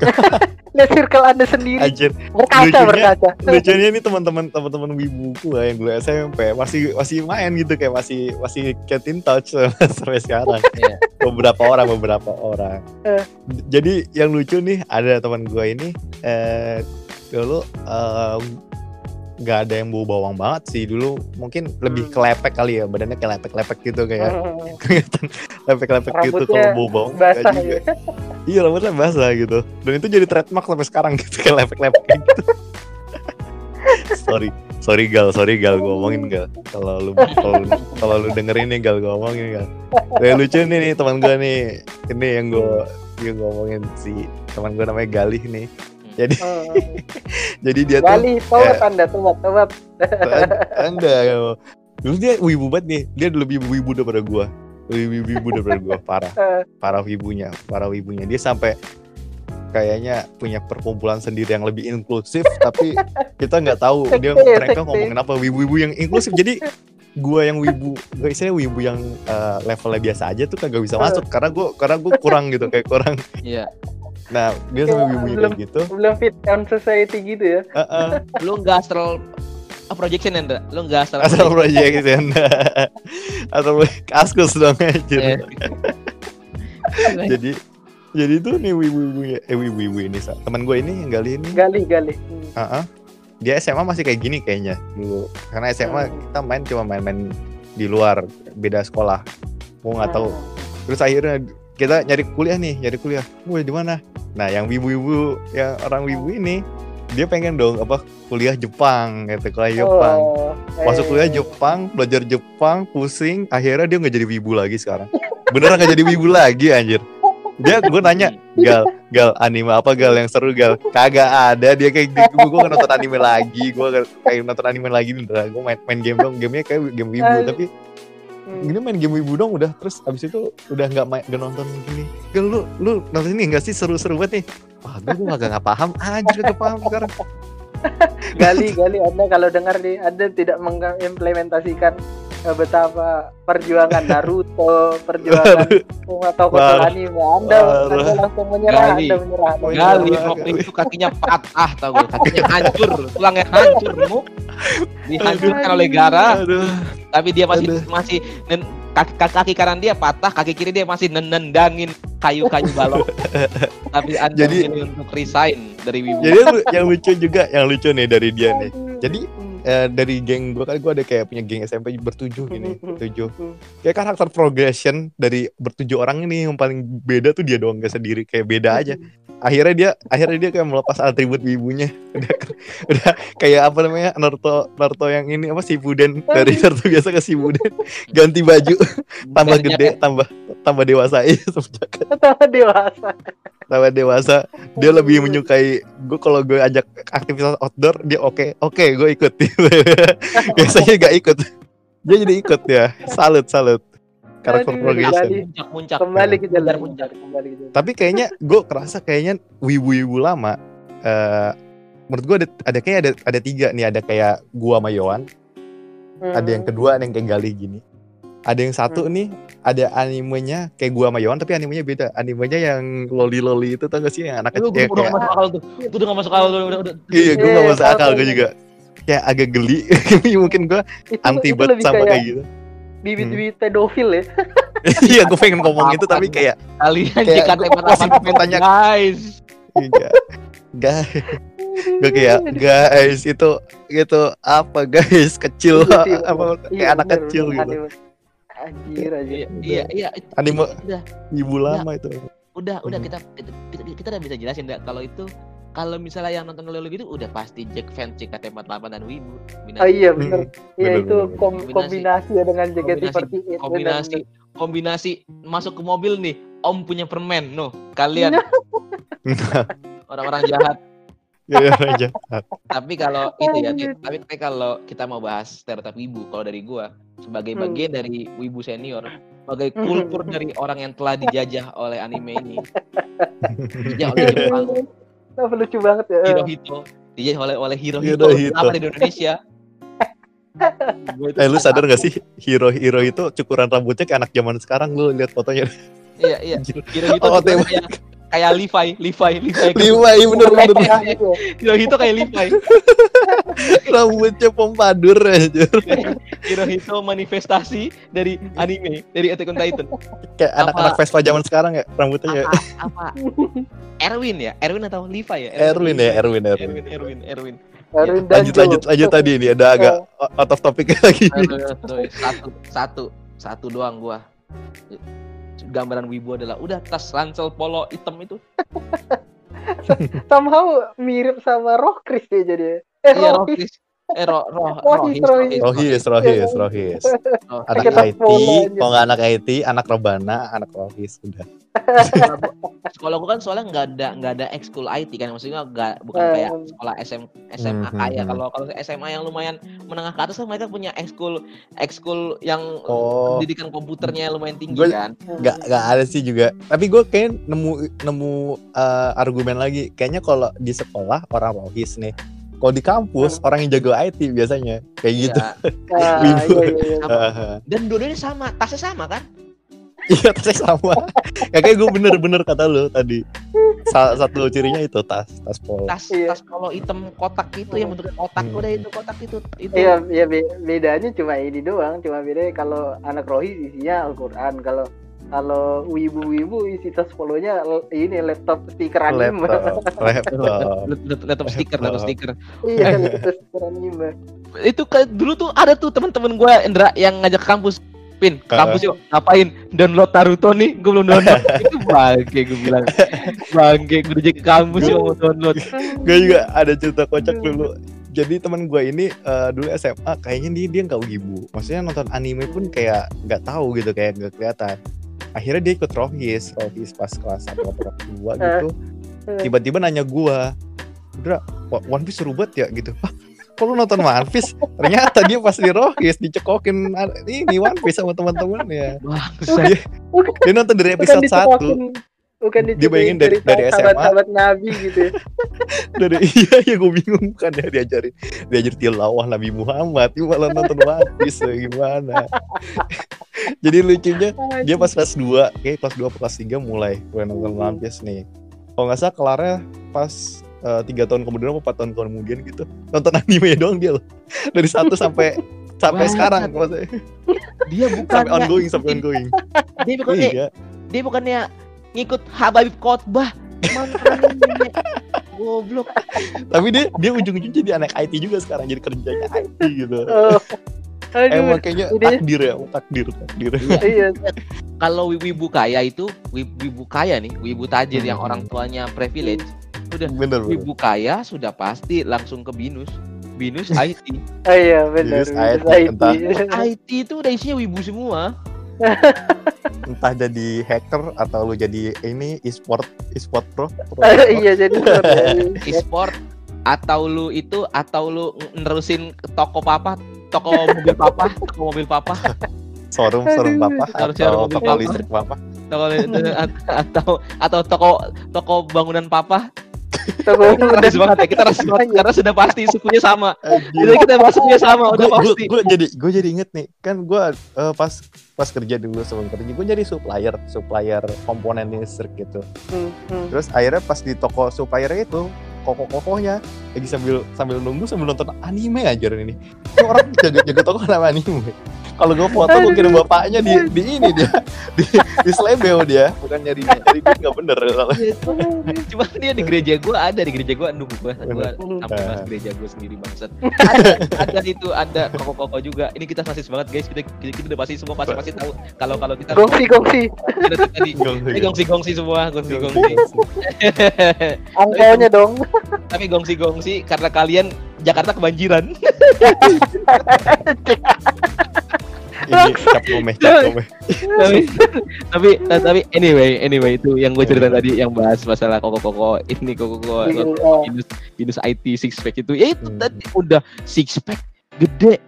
lihat circle anda sendiri. Anjir. Berkaca lucunya- berkaca. lucunya ini teman-teman teman-teman wibu gua yang dulu SMP masih masih main gitu kayak masih masih get in touch sampai sekarang. Iya. beberapa orang beberapa orang. Eh. jadi yang lucu nih ada teman gua ini eh dulu em, nggak ada yang bau bawang banget sih. Dulu mungkin lebih Hmm. kelepek kali ya badannya kayak lepek-lepek gitu kayak Hmm, kelihatan lepek-lepek gitu kalau bau bawang basah juga. ya. Iya rambutnya basah gitu. Dan itu jadi trademark sampai sekarang gitu kayak lepek-lepek gitu. Sorry sorry gal sorry gal gue omongin gal. Kalau lu kalau lu, kalau lu dengerin nih gal gue omongin gal. Kayak lucu nih nih teman gue nih. Ini yang gue yang gue omongin si teman gue namanya Galih nih jadi Hmm. jadi dia tuh Gali, tobat anda, tobat, tobat. enggak dulu dia wibu banget nih dia lebih wibu daripada gua lebih wibu daripada gua parah Eh. parah wibunya parah wibunya dia sampai kayaknya punya perkumpulan sendiri yang lebih inklusif tapi kita nggak tahu dia mereka ngomongin apa wibu-wibu yang inklusif jadi gua yang wibu gak istilahnya wibu yang eh, levelnya biasa aja tuh kagak bisa masuk karena gua karena gua kurang gitu kayak kurang Iya. Nah dia sampai wibunya kayak gitu Belum fit on society gitu ya. Heeh. Lu nggak astral oh, projection Indra. Lu nggak astral. asal proyek gitu ya atau kaskus dong aja Iya. jadi jadi tuh nih wibu-wibunya eh wibu-wibu ini Sa. teman gue ini yang gali ini Gali, gali. Hmm. Heeh. dia SMA masih kayak gini kayaknya dulu karena SMA Hmm. kita main cuma main-main di luar beda sekolah gue nggak tahu Hmm. terus akhirnya kita nyari kuliah nih nyari kuliah. Wah di mana? Nah yang wibu-wibu yang orang wibu ini dia pengen dong apa kuliah Jepang gitu kuliah Jepang. Oh, masuk kuliah Jepang belajar Jepang pusing akhirnya dia nggak jadi wibu lagi sekarang. Beneran nggak jadi wibu lagi anjir. Dia gue nanya gal gal anime apa gal yang seru gal? Kagak ada dia kayak gitu gue gue nonton anime lagi gue kayak nonton anime lagi gue main, main game dong gamenya kayak game wibu tapi Hmm. gini main game wibu dong udah. Terus abis itu udah nggak main gak nonton gini gal lu lu nonton ini nggak sih? Seru-seru banget nih. Wah gue gue nggak nggak paham. Anjir gak paham sekarang. Gali, gali. Anda kalau dengar nih, Anda tidak mengimplementasikan betapa perjuangan Naruto, perjuangan semua Parah. anime. Anda, anda langsung menyerah, Gali. Anda menyerah. Gali. Lee itu kakinya patah tau gue, kakinya hancur, tulangnya hancur mu. Dihancurkan oleh Gara, Aduh. tapi dia masih Aduh. masih nen- kaki, kaki, kanan dia patah, kaki kiri dia masih nen- nendangin kayu-kayu balok. tapi Anda Jadi- untuk resign dari Wibu. Jadi yang lucu juga, yang lucu nih dari dia nih. Jadi eh, dari geng gue kan gue ada kayak punya geng SMP bertujuh gini, tujuh. Kayak karakter progression dari bertujuh orang ini yang paling beda tuh dia doang gak sendiri, kayak beda aja. Akhirnya dia akhirnya dia kayak melepas atribut ibunya. Udah udah kayak apa namanya Naruto Naruto yang ini apa Shippuden. Dari Naruto biasa ke Shippuden. Ganti baju. Tambah Bukannya gede tambah tambah dewasa. Iya semenjak. Tambah dewasa. tambah dewasa. Dia lebih menyukai gue kalau gue ajak aktivitas outdoor dia oke. Oke gue ikut. Biasanya gak ikut. Dia jadi ikut ya. Salut salut karakter progression. Kembali ke jalan Puncak. Kembali ke jalan. tapi kayaknya gue kerasa kayaknya wibu-wibu lama eh menurut gue ada ada kayak ada ada tiga nih ada kayak gua sama Yohan ada yang kedua ada yang kayak Gali gini ada yang satu nih ada animenya kayak gua sama Yohan tapi animenya beda animenya yang loli loli itu tau gak sih yang anak Itu kecil udah kayak- gak masuk akal tuh. Itu udah gak masuk akal udah udah. udah. Iya, gue Iya, gak masuk tahu, akal gue juga. Kayak agak geli. Mungkin gue anti banget sama kayak kayak gitu. Bibit-bibit pedofil ya. Iya, gue pengen ngomong itu tapi kayak Kalian jika masih apa tanya- guys. enggak. Guys, gue kayak guys itu itu apa guys kecil Iya sih, apa Iya, kayak anak bener, kecil gitu. Anjir aja. Iya, iya, iya. itu- Anime Udah, ibu lama itu. udah, udah Hmm. kita kita, kita, udah bisa jelasin kalau itu kalau misalnya yang nonton Lelo gitu udah pasti Jack fans JKT48 dan Wibu. Oh iya bener. Hmm, Iya itu kom- Kombinasi. kombinasi ya dengan JKT48. Kombinasi- kombinasi kombinasi masuk ke mobil nih om punya permen no kalian orang-orang jahat Iya, aja. tapi kalau itu ya tapi, tapi kalau kita mau bahas stereotip wibu kalau dari gua sebagai Hmm. bagian dari wibu senior sebagai Hmm. kultur dari orang yang telah dijajah oleh anime ini dijajah oleh Jepang Kenapa lucu banget ya? Hirohito dijajah oleh oleh Hirohito Hirohito. kenapa di Indonesia itu Eh lu sadar gak sih hero hero itu cukuran rambutnya kayak anak zaman sekarang lu lihat fotonya. iya iya Anjir. Hirohito Oh, kayak kayak Levi Levi Levi Lima iya bener bener. Gitu. Ya. Hirohito kayak Levi. Rambutnya pompadur aja. Hirohito manifestasi dari anime dari Attack on Titan. Kayak anak-anak Vespa zaman sekarang ya rambutnya ya. apa, apa? Erwin ya? Erwin atau Levi ya? Erwin ya Erwin Erwin. Erwin Erwin Erwin. Erwin Lanjut Danjo. lanjut lanjut tadi ini ada agak out of topic lagi. Satu satu. Satu doang gua gambaran wibu adalah udah tas ransel polo hitam itu. Somehow mirip sama Roh Chris ya jadi. Eh, iya Roh rohis eh roh roh Rohis, rohis Rohis, Rohis, Rohis. roh- Anak Kita IT, kalau nggak anak IT, anak Robana, anak Rohis udah. sekolah gua kan soalnya nggak ada nggak ada ekskul IT kan maksudnya nggak bukan kayak sekolah SM SMA kaya hmm, kalau kalau SMA yang lumayan menengah ke atas kan mereka punya ekskul ekskul yang Oh. pendidikan komputernya lumayan tinggi Gua- kan Nggak nggak ada sih juga. Tapi gue kayak nemu nemu eh, argumen lagi. Kayaknya kalau di sekolah orang Rohis nih. Kalau di kampus orang yang jago IT biasanya kayak gitu. Iya. Ah, Wibu. iya, iya, iya. Dan dua-duanya sama tasnya sama kan Iya tasnya sama. Ya, kayak gue bener-bener kata lu tadi. Salah satu cirinya itu tas tas polo. tas Iya. tas polo hitam kotak itu yang bentuknya kotak Hmm. udah itu kotak itu itu Iya, iya be- bedanya cuma ini doang. Cuma beda kalau anak Rohis isinya Al-Qur'an, kalau kalau wibu-wibu isi tas polonya l- ini laptop stiker anime. Laptop, laptop. Laptop- laptop stiker laptop stiker. Iya, laptop stiker anime. itu kan dulu tuh ada tuh teman-teman gue Indra yang ngajak kampus. Pin, kampus yuk ngapain? Download Naruto nih gue belum download. Itu bangke gue bilang. Bangke gue udah ke kampus yuk mau download. Gue juga ada cerita kocak dulu. Jadi teman gue ini eh, dulu SMA kayaknya dia dia nggak wibu. Maksudnya nonton anime pun kayak nggak tahu gitu kayak nggak kelihatan akhirnya dia ikut rohis. Rohis pas kelas satu atau kelas dua gitu. Tiba-tiba nanya gue Dra, Wa- One Piece seru banget ya? Gitu. Kok lu nonton One Piece? Ternyata dia pas di Rohis dicekokin ini One Piece sama teman-temannya. Bangsat. Dia nonton dari episode 1 dicekokin, bukan Dia bayangin dari- dari SMA. sahabat-sahabat Nabi gitu ya. dari iya ya gue bingung. Kan ya diajarin diajar tilawah Nabi Muhammad. Ini malah nonton Piece ya, gimana? Jadi lucunya dia pas kelas 2 kayak kelas 2 kelas 3 mulai mulai nonton One Piece nih. Kalau nggak salah kelarnya pas eh, tiga tahun kemudian apa empat tahun kemudian gitu nonton anime doang dia loh. Dari satu sampai sampai sekarang maksudnya. Dia bukan sampai ongoing sampai ongoing. Dia bukannya iya. dia bukannya ngikut Habib Khotbah. Goblok. tapi dia dia ujung-ujungnya jadi anak IT juga sekarang jadi kerjanya IT gitu Oh. Aduh. emang kayaknya ini- takdir ya takdir takdir Iya. Kalau wibu kaya itu wi- wibu kaya nih, wibu tajir yang Hmm. orang tuanya privilege. Udah bener bener wibu kaya sudah pasti langsung ke binus. Binus IT. Oh iya benar. Yes, benar. IT, entah. IT itu udah isinya wibu semua. entah jadi hacker atau lu jadi ini e-sport e-sport pro, pro. Iya jadi e-sport atau lu itu atau lu nerusin toko papa, toko mobil papa, toko mobil papa, showroom showroom papa showroom atau toko listrik papa. Toko atau atau toko toko bangunan papa. Toko Kita rasis banget ya, kita rasis banget karena sudah pasti sukunya sama. Jadi kita masuknya sama, udah gue pasti. jadi gue jadi inget nih kan gue eh, pas pas kerja dulu sebelum kerja gue jadi supplier supplier komponen listrik gitu Hmm, hmm. terus akhirnya pas di toko supplier itu koko-kokohnya lagi sambil sambil nunggu sambil nonton anime aja ini orang jaga jaga toko kenapa anime kalau gue foto gue kirim bapaknya di di ini dia di, di slebeo dia bukan nyari nyari duit nggak bener Cuma dia di gereja gua ada di gereja gua nunggu gua gua Bener. sampai mas gereja gua sendiri bangsat. Ada, ada itu ada koko-koko juga. Ini kita rasis banget guys. Kita kita, kita udah pasti semua pasti pasti tahu kalau kalau kita Gongsi gongsi. kita tadi ini gongsi-gongsi semua, gongsi-gongsi. Angkanya dong. Tapi gongsi-gongsi karena kalian Jakarta kebanjiran. Ini cap gomeh cap gomeh tapi tapi tapi anyway anyway itu yang gue cerita tadi yang bahas masalah koko-koko ini koko-koko Iya. minus minus IT six pack itu ya itu Hmm. tadi udah six pack gede.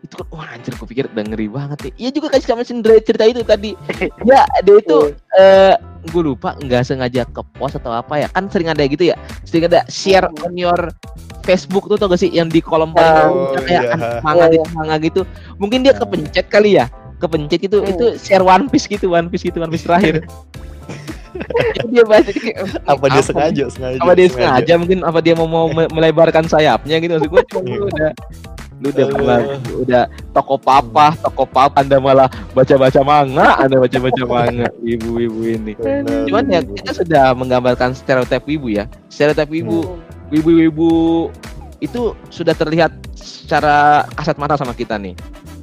Itu kan wah anjir gue pikir udah ngeri banget ya. Iya juga kayak sama Sindre cerita itu tadi. Ya dia itu eh gue lupa nggak sengaja ke post atau apa ya. Kan sering ada gitu ya. Sering ada share on your Facebook tuh tau gak sih? Yang di kolom Oh, kayak iya. an- manga Iya, di manga gitu. Mungkin dia kepencet kali ya? Kepencet gitu Hmm. itu share One Piece gitu One Piece gitu One Piece terakhir. Dia baca apa dia sengaja sengaja apa dia sengaja? mungkin? Apa dia mau mau me- melebarkan sayapnya gitu? Maksud gue cuma lu udah lu udah malah udah toko papa toko papa anda malah baca baca manga anda baca baca manga. Ibu-ibu ini. Bener, cuman ya kita sudah menggambarkan stereotip wibu ya. Stereotip wibu Hmm. Wibu-wibu itu sudah terlihat secara kasat mata sama kita nih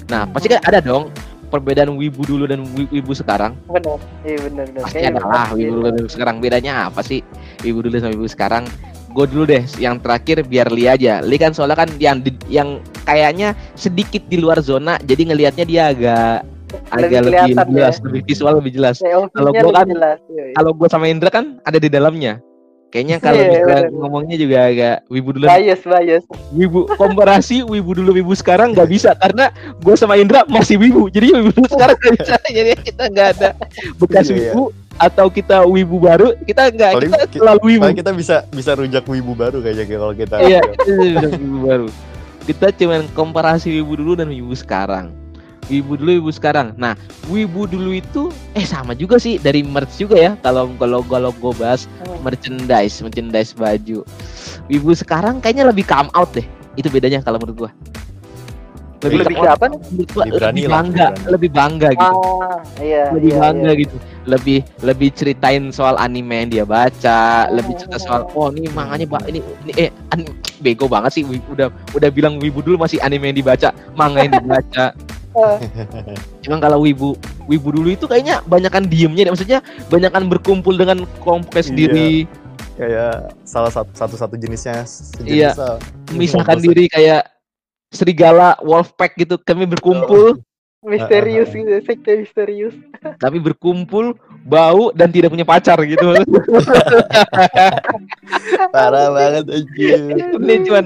nah pasti kan ada dong perbedaan wibu dulu dan wi- wibu sekarang Benar. Iya benar benar. pasti ada lah wibu dulu dan wibu sekarang bedanya apa sih wibu dulu sama wibu sekarang gue dulu deh yang terakhir biar Li aja Li kan soalnya kan yang yang kayaknya sedikit di luar zona jadi ngelihatnya dia agak agak lebih, kelihatan jelas ya. lebih visual lebih jelas Kalau gua kan-. Iya, iya. kalau gue sama Indra kan ada di dalamnya kayaknya kalau Iya, misalnya bener. ngomongnya juga agak wibu dulu. Bias bias. wibu komparasi wibu dulu wibu sekarang nggak bisa karena gue sama Indra masih wibu. Jadi wibu dulu sekarang nggak bisa. Jadi kita nggak ada bekas Iya, iya. wibu atau kita wibu baru kita nggak kita ki- selalu wibu. kita bisa bisa rujak wibu baru kayaknya kalau kita. Iya udah wibu baru. Kita cuman komparasi wibu dulu dan wibu sekarang wibu dulu wibu sekarang. Nah wibu dulu itu eh sama juga sih dari merch juga ya. Kalau kalau kalau gue bahas merchandise merchandise baju. Wibu sekarang kayaknya lebih come out deh. Itu bedanya kalau menurut gua. Lebih out, siapa nih? menurut gua Lebih berani lebih lah, bangga lebih lebih bangga gitu. Ah, iya. lebih iya, bangga iya. gitu. Lebih lebih ceritain soal anime yang dia baca lebih cerita soal oh ini manganya ba- ini ini eh an- bego banget sih udah udah bilang wibu dulu masih anime yang dibaca manga yang dibaca Cuman kalau wibu wibu dulu itu kayaknya banyakan diemnya maksudnya banyakan berkumpul dengan kelompok Iya. sendiri. Kayak salah satu satu satu jenisnya Iya. sejenis memisahkan Ngobrol diri kayak serigala wolfpack gitu. Kami berkumpul. Misterius gitu, sekte misterius. kami berkumpul bau dan tidak punya pacar gitu. Parah banget anjir ini cuman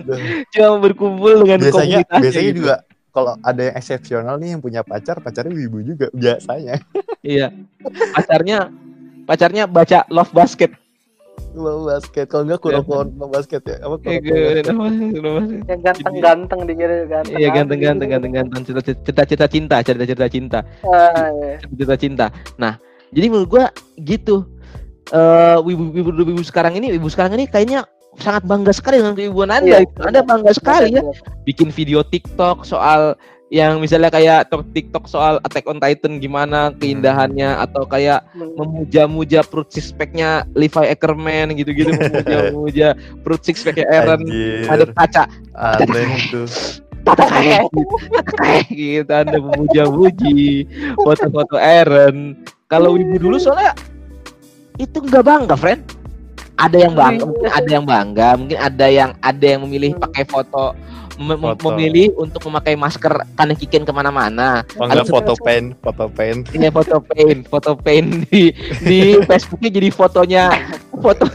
cuma berkumpul dengan biasanya komunitas biasanya gitu. juga kalau ada yang eksepsional nih yang punya pacar pacarnya wibu juga biasanya iya pacarnya pacarnya baca Love Basket. Lo basket, kalau enggak kurang no basket ya. Apa kurang gue- Yang ganteng-ganteng dikira ganteng. Iya ganteng ganteng ganteng ganteng cerita cerita cerita cinta cerita cerita cinta Ah, iya. cerita cinta. Nah jadi menurut gua gitu. Eh wibu, wibu, wibu sekarang ini wibu sekarang ini kayaknya sangat bangga sekali dengan keibuan anda. Iya. Anda bangga sekali ya. Iya. bikin video TikTok soal yang misalnya kayak tok- TikTok soal Attack on Titan gimana keindahannya atau kayak memuja-muja perut six pack-nya Levi Ackerman gitu-gitu memuja-muja perut six pack-nya Aaron. Ada kaca. Kayak gitu anda memuja-muji foto-foto Aaron. Kalau ibu dulu soalnya itu nggak bangga friend ada yang bangga mungkin ada yang bangga mungkin ada yang ada yang memilih pakai foto mem- Foto. memilih untuk memakai masker karena kikin ke mana-mana Oh enggak foto pen, foto pen. ini foto paint foto paint di di Facebooknya jadi fotonya foto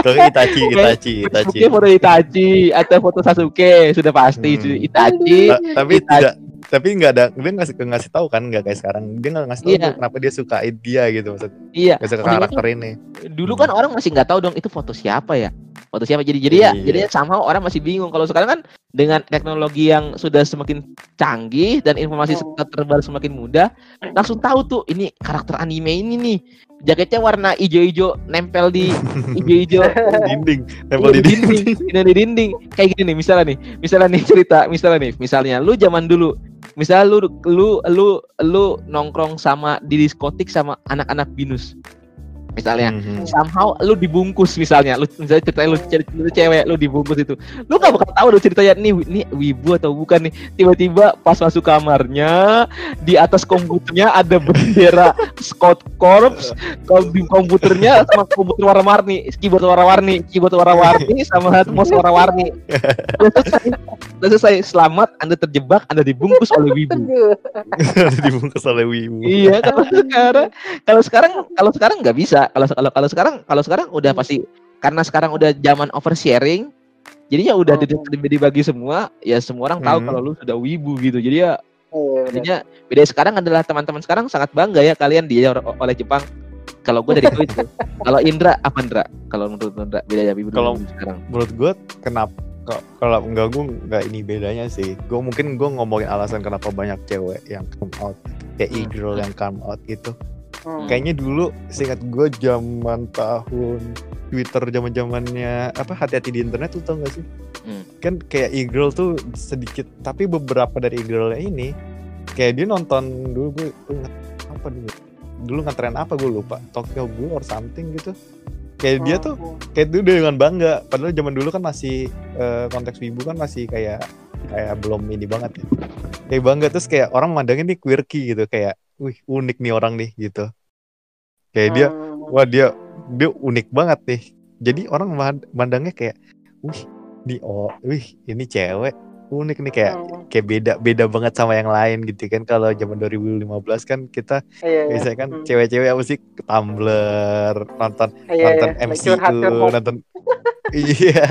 Itachi, Itachi, Itachi. Facebooknya foto Itachi atau foto Sasuke sudah pasti Hmm. Itachi Ta- tapi Itachi. tidak tapi nggak ada dia ngasih ngasih tahu kan nggak kayak sekarang. Dia nggak ngasih tahu Iya. kenapa dia sukain dia gitu maksud. Iya. Nggak suka karakter ini. Dulu kan orang masih nggak tahu dong itu foto siapa ya? Foto siapa? Jadi jadi ya Iya. jadi somehow orang masih bingung. Kalau sekarang kan dengan teknologi yang sudah semakin canggih dan informasi Oh. terbaru semakin mudah langsung tahu tuh ini karakter anime ini nih. Jaketnya warna hijau-hijau nempel di hijau-hijau. Dinding nempel di dinding ini di dinding. Kayak gini nih misalnya nih misalnya nih cerita misalnya nih misalnya lu zaman dulu misalnya lu lu lu lu nongkrong sama di diskotik sama anak-anak binus misalnya. Mhm. somehow lu dibungkus misalnya lu misalnya ceritanya lu, ce- lu cewek lu dibungkus itu. Lu gak bakal tahu lu ceritanya nih nih wibu atau bukan nih. Tiba-tiba pas masuk kamarnya di atas komputernya ada bendera Scott Corps kom- di komputernya sama komputer warna-warni keyboard warna-warni keyboard warna-warni sama mouse warna-warni. Udah selesai udah selesai. Selamat anda terjebak anda dibungkus oleh wibu. Dibungkus oleh wibu. Iya kalau sekarang kalau sekarang kalau sekarang nggak bisa kalau kalau kalau sekarang kalau sekarang udah pasti karena sekarang udah zaman oversharing jadinya udah Oh. di- di- dibagi semua ya semua orang tahu Hmm. kalau lu sudah wibu gitu. Jadi ya bener. jadinya beda. Sekarang adalah teman-teman sekarang sangat bangga ya kalian dia oleh Jepang. Kalau gue dari itu kalau Indra apa Indra? Kalau menurut Indra beda ya wibu Kalau- sekarang. menurut gue kenapa kalau enggak gue nggak ini bedanya sih. Gue mungkin gue ngomongin alasan kenapa banyak cewek yang come out kayak Hmm. e-girl yang come out gitu Hmm. kayaknya dulu seingat gue zaman tahun Twitter zaman zamannya apa hati-hati di internet tuh tau gak sih? Hmm. kan kayak e-girl tuh sedikit tapi beberapa dari e-girlnya ini kayak dia nonton dulu gue ingat apa dulu dulu ngetren apa gue lupa. Tokyo Ghoul or something gitu. Kayak dia tuh Oh. kayak itu dengan bangga. Padahal zaman dulu kan masih eh, konteks wibu kan masih kayak kayak belum ini banget ya. Kayak bangga terus kayak orang mandangnya nih quirky gitu kayak wih unik nih orang nih gitu kayak dia Hmm. wah dia dia unik banget nih jadi orang ma- mandangnya kayak wih nih oh wih ini cewek unik nih kayak Hmm. kayak beda beda banget sama yang lain gitu kan kalau zaman 2015 kan kita Iya, iya. biasanya kan Hmm. cewek-cewek apa sih Tumblr nonton Iya, nonton iya. MCU nonton iya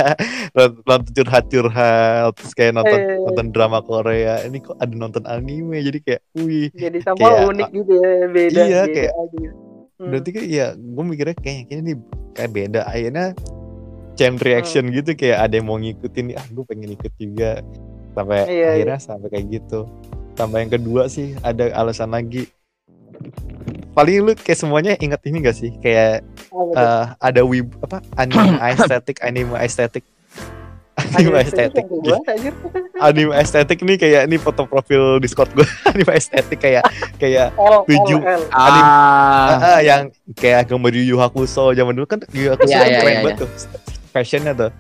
nonton, curhat-curhat terus kayak nonton Iya, iya. nonton drama Korea ini kok ada nonton anime jadi kayak wih Jadi sama Kayak- unik gitu ya, beda. Iya, beda kayak- aja. Hmm. berarti kan ya gue mikirnya kayak ini kayak beda. Akhirnya chain reaction gitu kayak ada yang mau ngikutin ah gue pengen ikut juga. Sampai Iya, akhirnya sampai kayak gitu. Tambah yang kedua sih ada alasan lagi. Paling lu kayak semuanya inget ini gak sih? Kayak tuh? eh, ada wib apa anime estetik anime estetik anime estetik sampai gua, anjir. anime estetik nih kayak ini foto profil discord gue anime estetik kayak kayak Tujuh. Anime- ah. Ah, ah, yang kayak gambar Yu Yu Hakusho. Zaman dulu kan Yu Yu Hakusho Iya, kan iya, keren iya, banget tuh. Fashionnya tuh.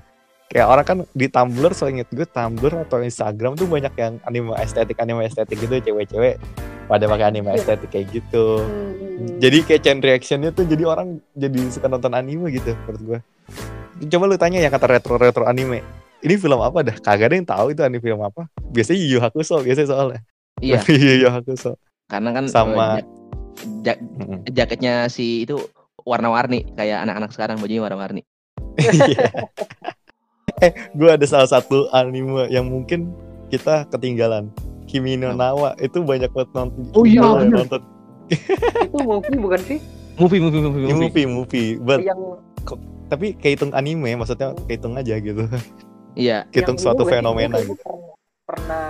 Kayak orang kan di Tumblr so inget gue Tumblr atau Instagram tuh banyak yang anime estetik anime estetik gitu cewek-cewek pada pakai anime Iya. estetik kayak gitu. Hmm. jadi kayak chain reactionnya tuh jadi orang jadi suka nonton anime gitu menurut gue coba lu tanya yang kata retro retro anime ini film apa dah kagak ada yang tahu itu anime film apa biasanya Yu Hakusho biasanya soalnya iya Yu Hakusho karena kan Sama- eh, jak- jak- Mm-mm. jaketnya si itu warna-warni kayak anak-anak sekarang bajunya warna-warni eh, gue ada salah satu anime yang mungkin kita ketinggalan. Kimi no Nawa itu banyak banget nonton. Oh iya, bener. nonton. Itu movie bukan sih? movie movie movie movie, movie movie but yang tapi kehitung anime maksudnya kehitung aja gitu iya. Kehitung yang suatu fenomena gue gitu. pernah, pernah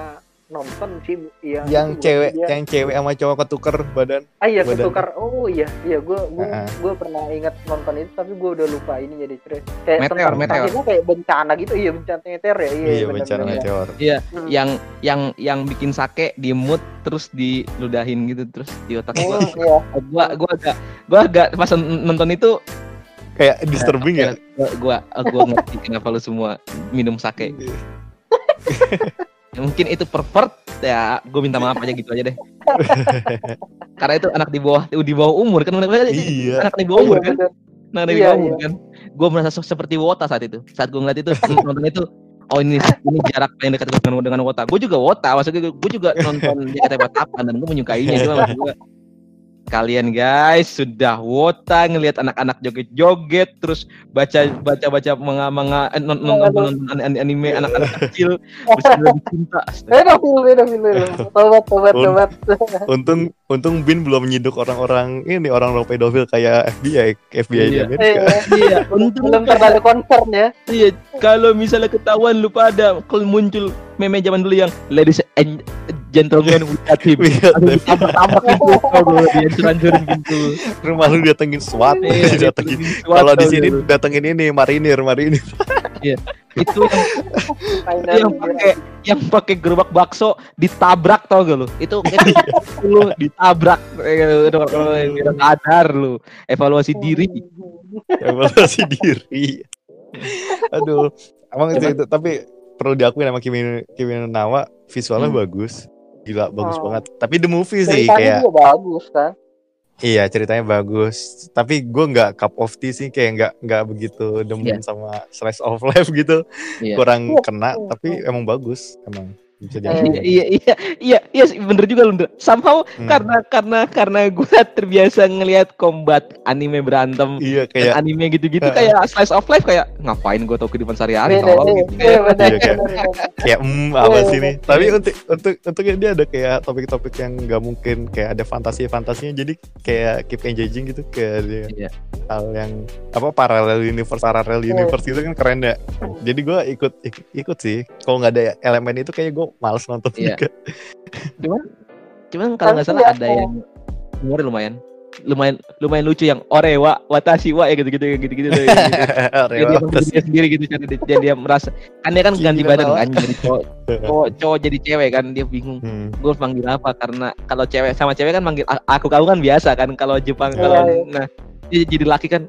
nonton sih yang yang cewek dia- yang cewek sama cowok ketuker badan. Ah iya badan. ketukar oh iya iya gue gue Heeh. gue pernah ingat nonton itu tapi gue udah lupa ini jadi cerita kayak Meteor, tentang meteor. kayak bencana gitu. Iya bencana meteor ya. Iya, iya benar, bencana benar. meteor. Hmm. yang yang yang bikin sake di mood terus diludahin gitu terus di otak gua. Hmm, iya. Gua gua agak gua agak pas nonton itu kayak disturbing ya? gua gua, gua ngerti kenapa lu semua minum sake. Ya, mungkin itu pervert. Ya gue minta maaf aja gitu aja deh. Karena itu anak di bawah di bawah umur kan iya. Anak di bawah umur kan? Benar. anak di Iya, bawah umur kan? Gue merasa se- seperti wota saat itu. Saat gue ngeliat itu nonton itu oh ini ini jarak paling dekat dengan dengan wota. Gue juga wota maksudnya gue juga nonton JKT Batapan dan gue menyukainya. Cuma maksud gue kalian guys sudah wota ngelihat anak-anak joget-joget terus baca baca baca manga manga eh, non- non- nonton nonton an- anime anak-anak kecil. Bersama cinta. Beda film beda film tobat tobat Un- tobat. untung untung Bin belum nyiduk orang-orang ini orang-orang pedofil kayak FBI FBI Iya. iya. Iya untung belum terlalu concern ya. Iya, kalau misalnya ketahuan lu pada kalau muncul meme zaman dulu yang ladies and gentlemen we got him. Iya, pintu, aduh, dia hancurin pintu. rumah lu datengin SWAT Iya, datengin kalau di sini gitu. datengin ini marinir marinir itu yang, pakai yang pakai gerobak bakso ditabrak tau gak lu? Itu kayak lu ditabrak Eh, udah kalau udah sadar lu evaluasi diri. evaluasi diri aduh emang itu, itu tapi perlu diakui sama Kimi Kimi Nawa visualnya Hmm. bagus gila bagus Oh. banget tapi the movie sih ceritanya kayak juga bagus kan iya ceritanya bagus tapi gue nggak cup of tea sih kayak nggak nggak begitu demen Iya. sama slice of life gitu Iya. kurang Iya. kena Iya. tapi emang bagus emang bisa diakui Iya, iya, iya, iya, iya, bener juga lu. Somehow Hmm. karena karena karena gue terbiasa ngelihat combat anime berantem iya kayak anime gitu-gitu kayak slice of life kayak ngapain gue tau kehidupan sehari-hari tolong iya, gitu iya, kayak Iya, kayak- hmm apa Iya, sih iya. nih tapi untuk untuk untuknya dia ada kayak topik-topik yang nggak mungkin kayak ada fantasi-fantasinya jadi kayak keep engaging gitu kayak dia Iya. hal yang apa paralel universe paralel Iya. universe gitu kan keren ya jadi gue ikut ikut, ikut sih kalau nggak ada elemen itu kayak gue males nonton Iya. juga cuman kalau nggak salah ada yang humornya lumayan lumayan lumayan lucu yang orewa watashi wa ya gitu-gitu yang gitu-gitu tuh, yang gitu. Dia, dia sendiri gitu jadi dia, dia merasa kan dia kan ganti Kimi badan kan jadi cowok, cowok cowok jadi cewek kan dia bingung Hmm. gue panggil apa karena kalau cewek sama cewek kan manggil aku kamu kan biasa kan kalau Jepang Iya, kalau iya. nah dia jadi laki kan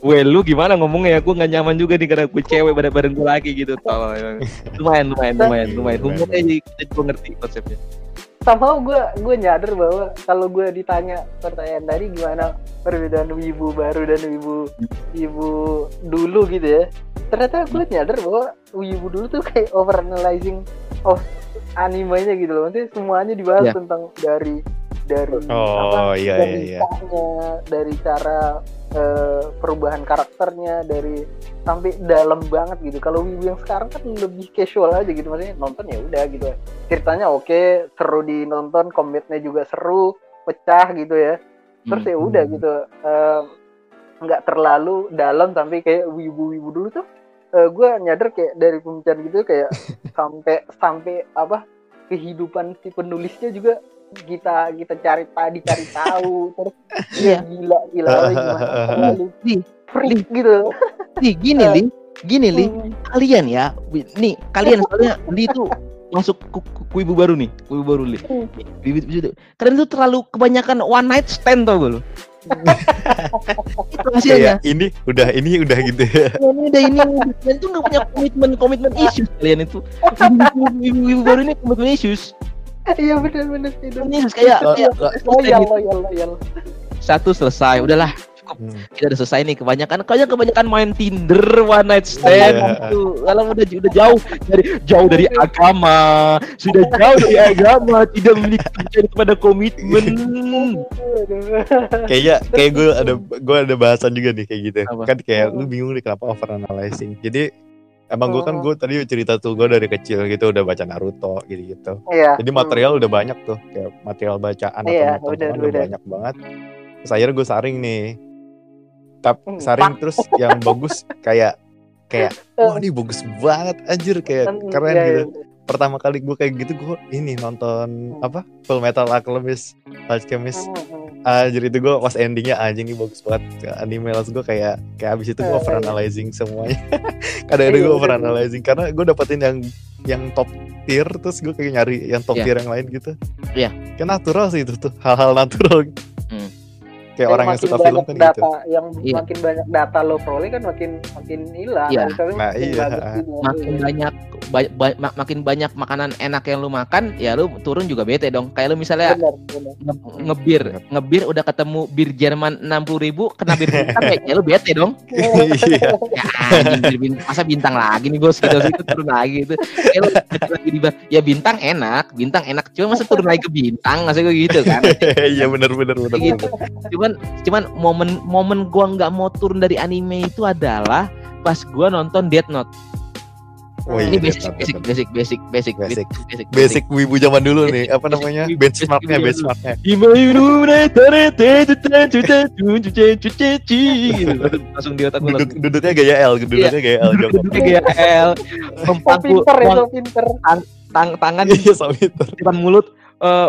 Weh lu gimana ngomongnya? Ya gue gak nyaman juga nih karena gue cewek badan badan gue laki gitu. Tolong emang. lumayan lumayan lumayan lumayan. Humornya jadi kita juga ngerti konsepnya. Somehow gue gue nyadar bahwa kalau gue ditanya pertanyaan tadi gimana perbedaan wibu baru dan wibu wibu dulu gitu ya ternyata gue nyadar bahwa wibu dulu tuh kayak overanalyzing of animenya gitu loh. Maksudnya semuanya dibahas Iya. tentang dari dari Oh, iya, dari iya, iya. dari cara eh, perubahan karakternya dari sampai dalam banget gitu kalau wibu yang sekarang kan lebih casual aja gitu maksudnya nonton ya udah gitu ceritanya oke seru dinonton kometnya juga seru pecah gitu ya terus Hmm. ya udah gitu Em, nggak terlalu dalam sampai kayak wibu-wibu dulu tuh gue nyadar kayak dari pembicaraan gitu kayak sampai sampai apa kehidupan si penulisnya juga kita kita cari tadi cari tahu terus Iya. gila gila gila gimana? Freak gitu. Li, gini li. Gini li. Hmm. kalian ya nih kalian soalnya li itu masuk ku, ku, ku ibu baru nih ku ibu baru li. Bibit bibit kalian tuh terlalu kebanyakan one night stand tau gak lu? Itu hasilnya. Kayak ini udah ini udah gitu ya. Ini udah ini kalian tuh nggak punya komitmen komitmen issues kalian itu. Ibu, ibu, ibu baru ini komitmen issues iya benar benar itu Komitmen issues kayak, Lo- kayak lo- loyal loyal loyal. Satu selesai udahlah. Hmm. kita udah selesai nih kebanyakan kalian kebanyakan main Tinder one night stand Iya. gitu kalau udah udah jauh dari jauh dari agama sudah jauh dari agama tidak memiliki kepada komitmen. Kayaknya kayak gue ada gue ada bahasan juga nih kayak gitu. Apa? kan kayak lu bingung nih kenapa over analyzing jadi emang gue kan Hmm. gue tadi cerita tuh gue dari kecil gitu udah baca Naruto gitu gitu iya jadi material udah banyak tuh kayak material bacaan Iya, atau bener, tontonan udah bener. banyak banget Terus akhirnya gue saring nih. Tapi Hmm, saring terus yang bagus kayak kayak wah ini bagus banget anjir kayak Hmm, keren iya, gitu. iya. Pertama kali gue kayak gitu gue ini nonton apa Full Metal Alchemist Alchemist Hmm, hmm. Anjir itu gue pas endingnya anjing ini bagus banget anime langsung gue kayak kayak abis itu gue Eh, over analyzing semuanya kadang-kadang Iya, gue over analyzing karena gue dapetin yang yang top tier terus gue kayak nyari yang top Iya. tier yang lain gitu Iya. kayak natural sih itu tuh hal-hal natural Hmm. Kayak orang yang makin suka film banyak kan data, gitu yang Iya. makin banyak data lo peroleh kan makin makin hilang. Iya. Lo Nah, makin iya. makin banyak ba- ba- mak- makin banyak makanan enak yang lu makan ya lu turun juga bete dong kayak lu misalnya Benar, benar. nge- ngebir ngebir udah ketemu bir Jerman enam puluh ribu kena bir bintang ya, ya lu bete dong iya ya anjing, bintang, masa bintang lagi nih bos gitu itu turun lagi itu kayak lu bete lagi di ya bintang enak bintang enak cuma masa turun lagi ke bintang masa gue gitu kan iya bener bener, Kayak gitu. bener. Cuman cuman momen momen gua nggak mau turun dari anime itu adalah pas gua nonton Death Note. Oh, iya, ini Death basic Note, basic basic basic basic Basic. basic. basic wibu zaman dulu nih apa Basic namanya? benchmarknya benchmarknya. Langsung di otak duduk duduknya gaya L duduknya gaya L duduknya kayak L. Mempangku pinter itu pinter. tang- tangan iya di depan mulut eh,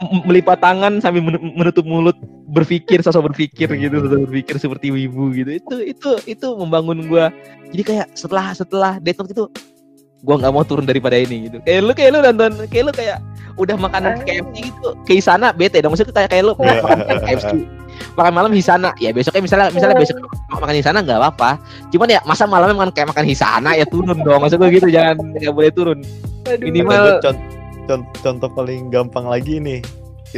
m- melipat tangan sambil men- menutup mulut berpikir sosok berpikir gitu sosok berpikir seperti wibu gitu. Itu itu itu membangun gua. Jadi kayak setelah setelah Death Note itu gua nggak mau turun daripada ini gitu. Kayak lu kayak lu nonton kayak lu kayak udah makanan Ah. KFC gitu. Ke sana bete dong. Maksudnya kayak kayak lu Iya. makan KFC makan malam Hisana. Ya besoknya misalnya misalnya besok makan Hisana nggak apa-apa. Cuman ya masa malamnya makan kayak makan Hisana ya turun dong. Maksud gue gitu jangan nggak boleh turun. Aduh. Minimal- Ada gua con- con- contoh paling gampang lagi nih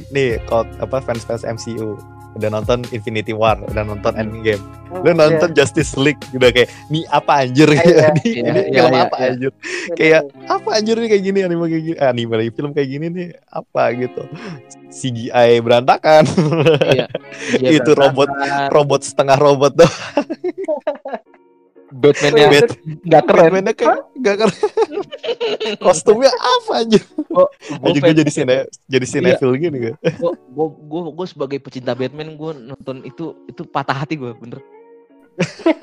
nih kalau apa fans fans MCU udah nonton Infinity War udah nonton Endgame Hmm, lu nonton Justice League udah kayak nih apa anjir Iya, ini iya, ini iya, film iya, apa iya. anjir iya. kayak apa anjir nih kayak gini anime kayak gini Ah, anime lagi film kayak gini nih apa gitu CGI berantakan Iya. Iya, Itu robot. berantakan. robot setengah robot tuh Batman Oh, yang Bat- nggak keren. Batman-nya kayak gak keren kostumnya apa Gua anjir gue fans- jadi sine jadi Iya. sinetron gini gue gua, gua, gua, gua sebagai pecinta Batman gua nonton itu itu patah hati gua bener.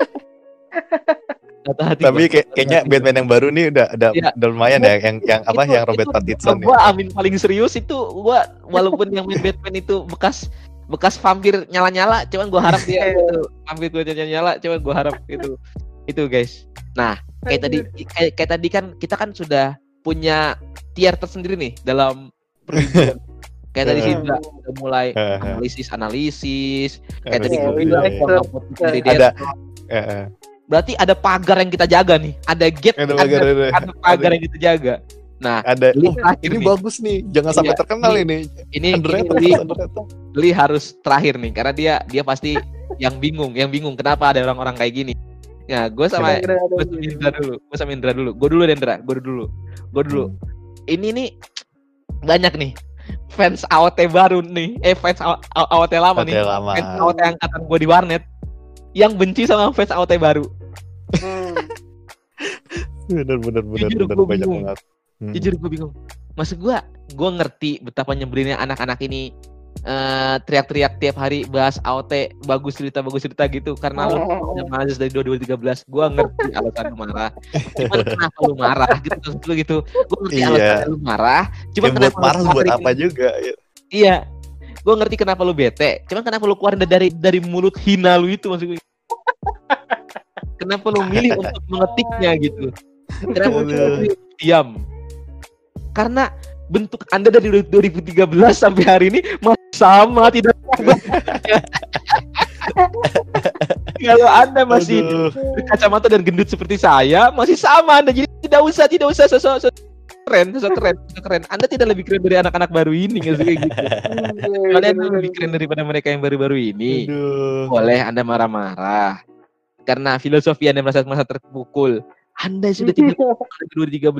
patah hati. tapi gua. kayak, kayaknya Batman yang baru nih udah udah, Iya. udah lumayan ya yang yang apa Itu- yang Robert itu Pattinson ya Gua amin paling serius itu gua walaupun yang main Batman itu bekas bekas vampir nyala-nyala, cuman gua harap dia itu vampir gua nyala-nyala, cuman gua harap itu itu guys. Nah, kayak tadi kayak, kayak tadi kan kita kan sudah punya tier tersendiri nih dalam kayak tadi sih udah, udah mulai analisis analisis. Kayak tadi Iya, gue bilang iya. mau turun dari Ada- berarti ada pagar yang kita jaga nih. Ada gate Ada ada, pagar, ada. ada. pagar yang kita jaga. Nah ada. oh, ini nih. bagus nih. Jangan sampai Iya, terkenal ini- ini. underrated. Li harus terakhir nih karena dia dia pasti yang bingung yang bingung kenapa ada orang-orang kayak gini ya gue sama ada gue sama Indra dulu. Gue sama Indra dulu. Gue dulu Indra gue dulu. Gue dulu. Hmm. ini nih banyak nih fans AOT baru nih. Eh fans AO- AO- AOT lama nih. Lama. Fans AOT angkatan gue di warnet yang benci sama fans AOT baru. Hmm. bener bener bener Jujur, bener. gua banyak bingung. banget. Hmm. jujur gue bingung. Maksud gue gue ngerti betapa nyebelinnya anak-anak ini eh, teriak-teriak tiap hari bahas AOT bagus cerita bagus cerita gitu. Karena lu udah males dari 2013 gue ngerti alasan lu marah. Cuman kenapa lu marah gitu lu gitu. Gue ngerti Iya. alasan lu marah cuman ya buat kenapa lu marah buat keluarin- apa juga ya. iya. Gue ngerti kenapa lu bete cuman kenapa lu keluarin dari dari mulut hina lu itu maksud gue kenapa lu milih untuk mengetiknya gitu? Kenapa lu diam? Karena bentuk anda dari 2013 sampai hari ini masih sama tidak berubah. kalau anda masih Aduh. berkacamata dan gendut seperti saya masih sama anda. Jadi tidak usah tidak usah sosok sosok keren sosok keren sosok keren. Anda tidak lebih keren dari anak-anak baru ini nggak sih? Kayak gitu. Kalian lebih keren daripada mereka yang baru-baru ini. Aduh. boleh anda marah-marah. Karena filosofi anda merasa merasa terpukul. Anda sudah tidak 2013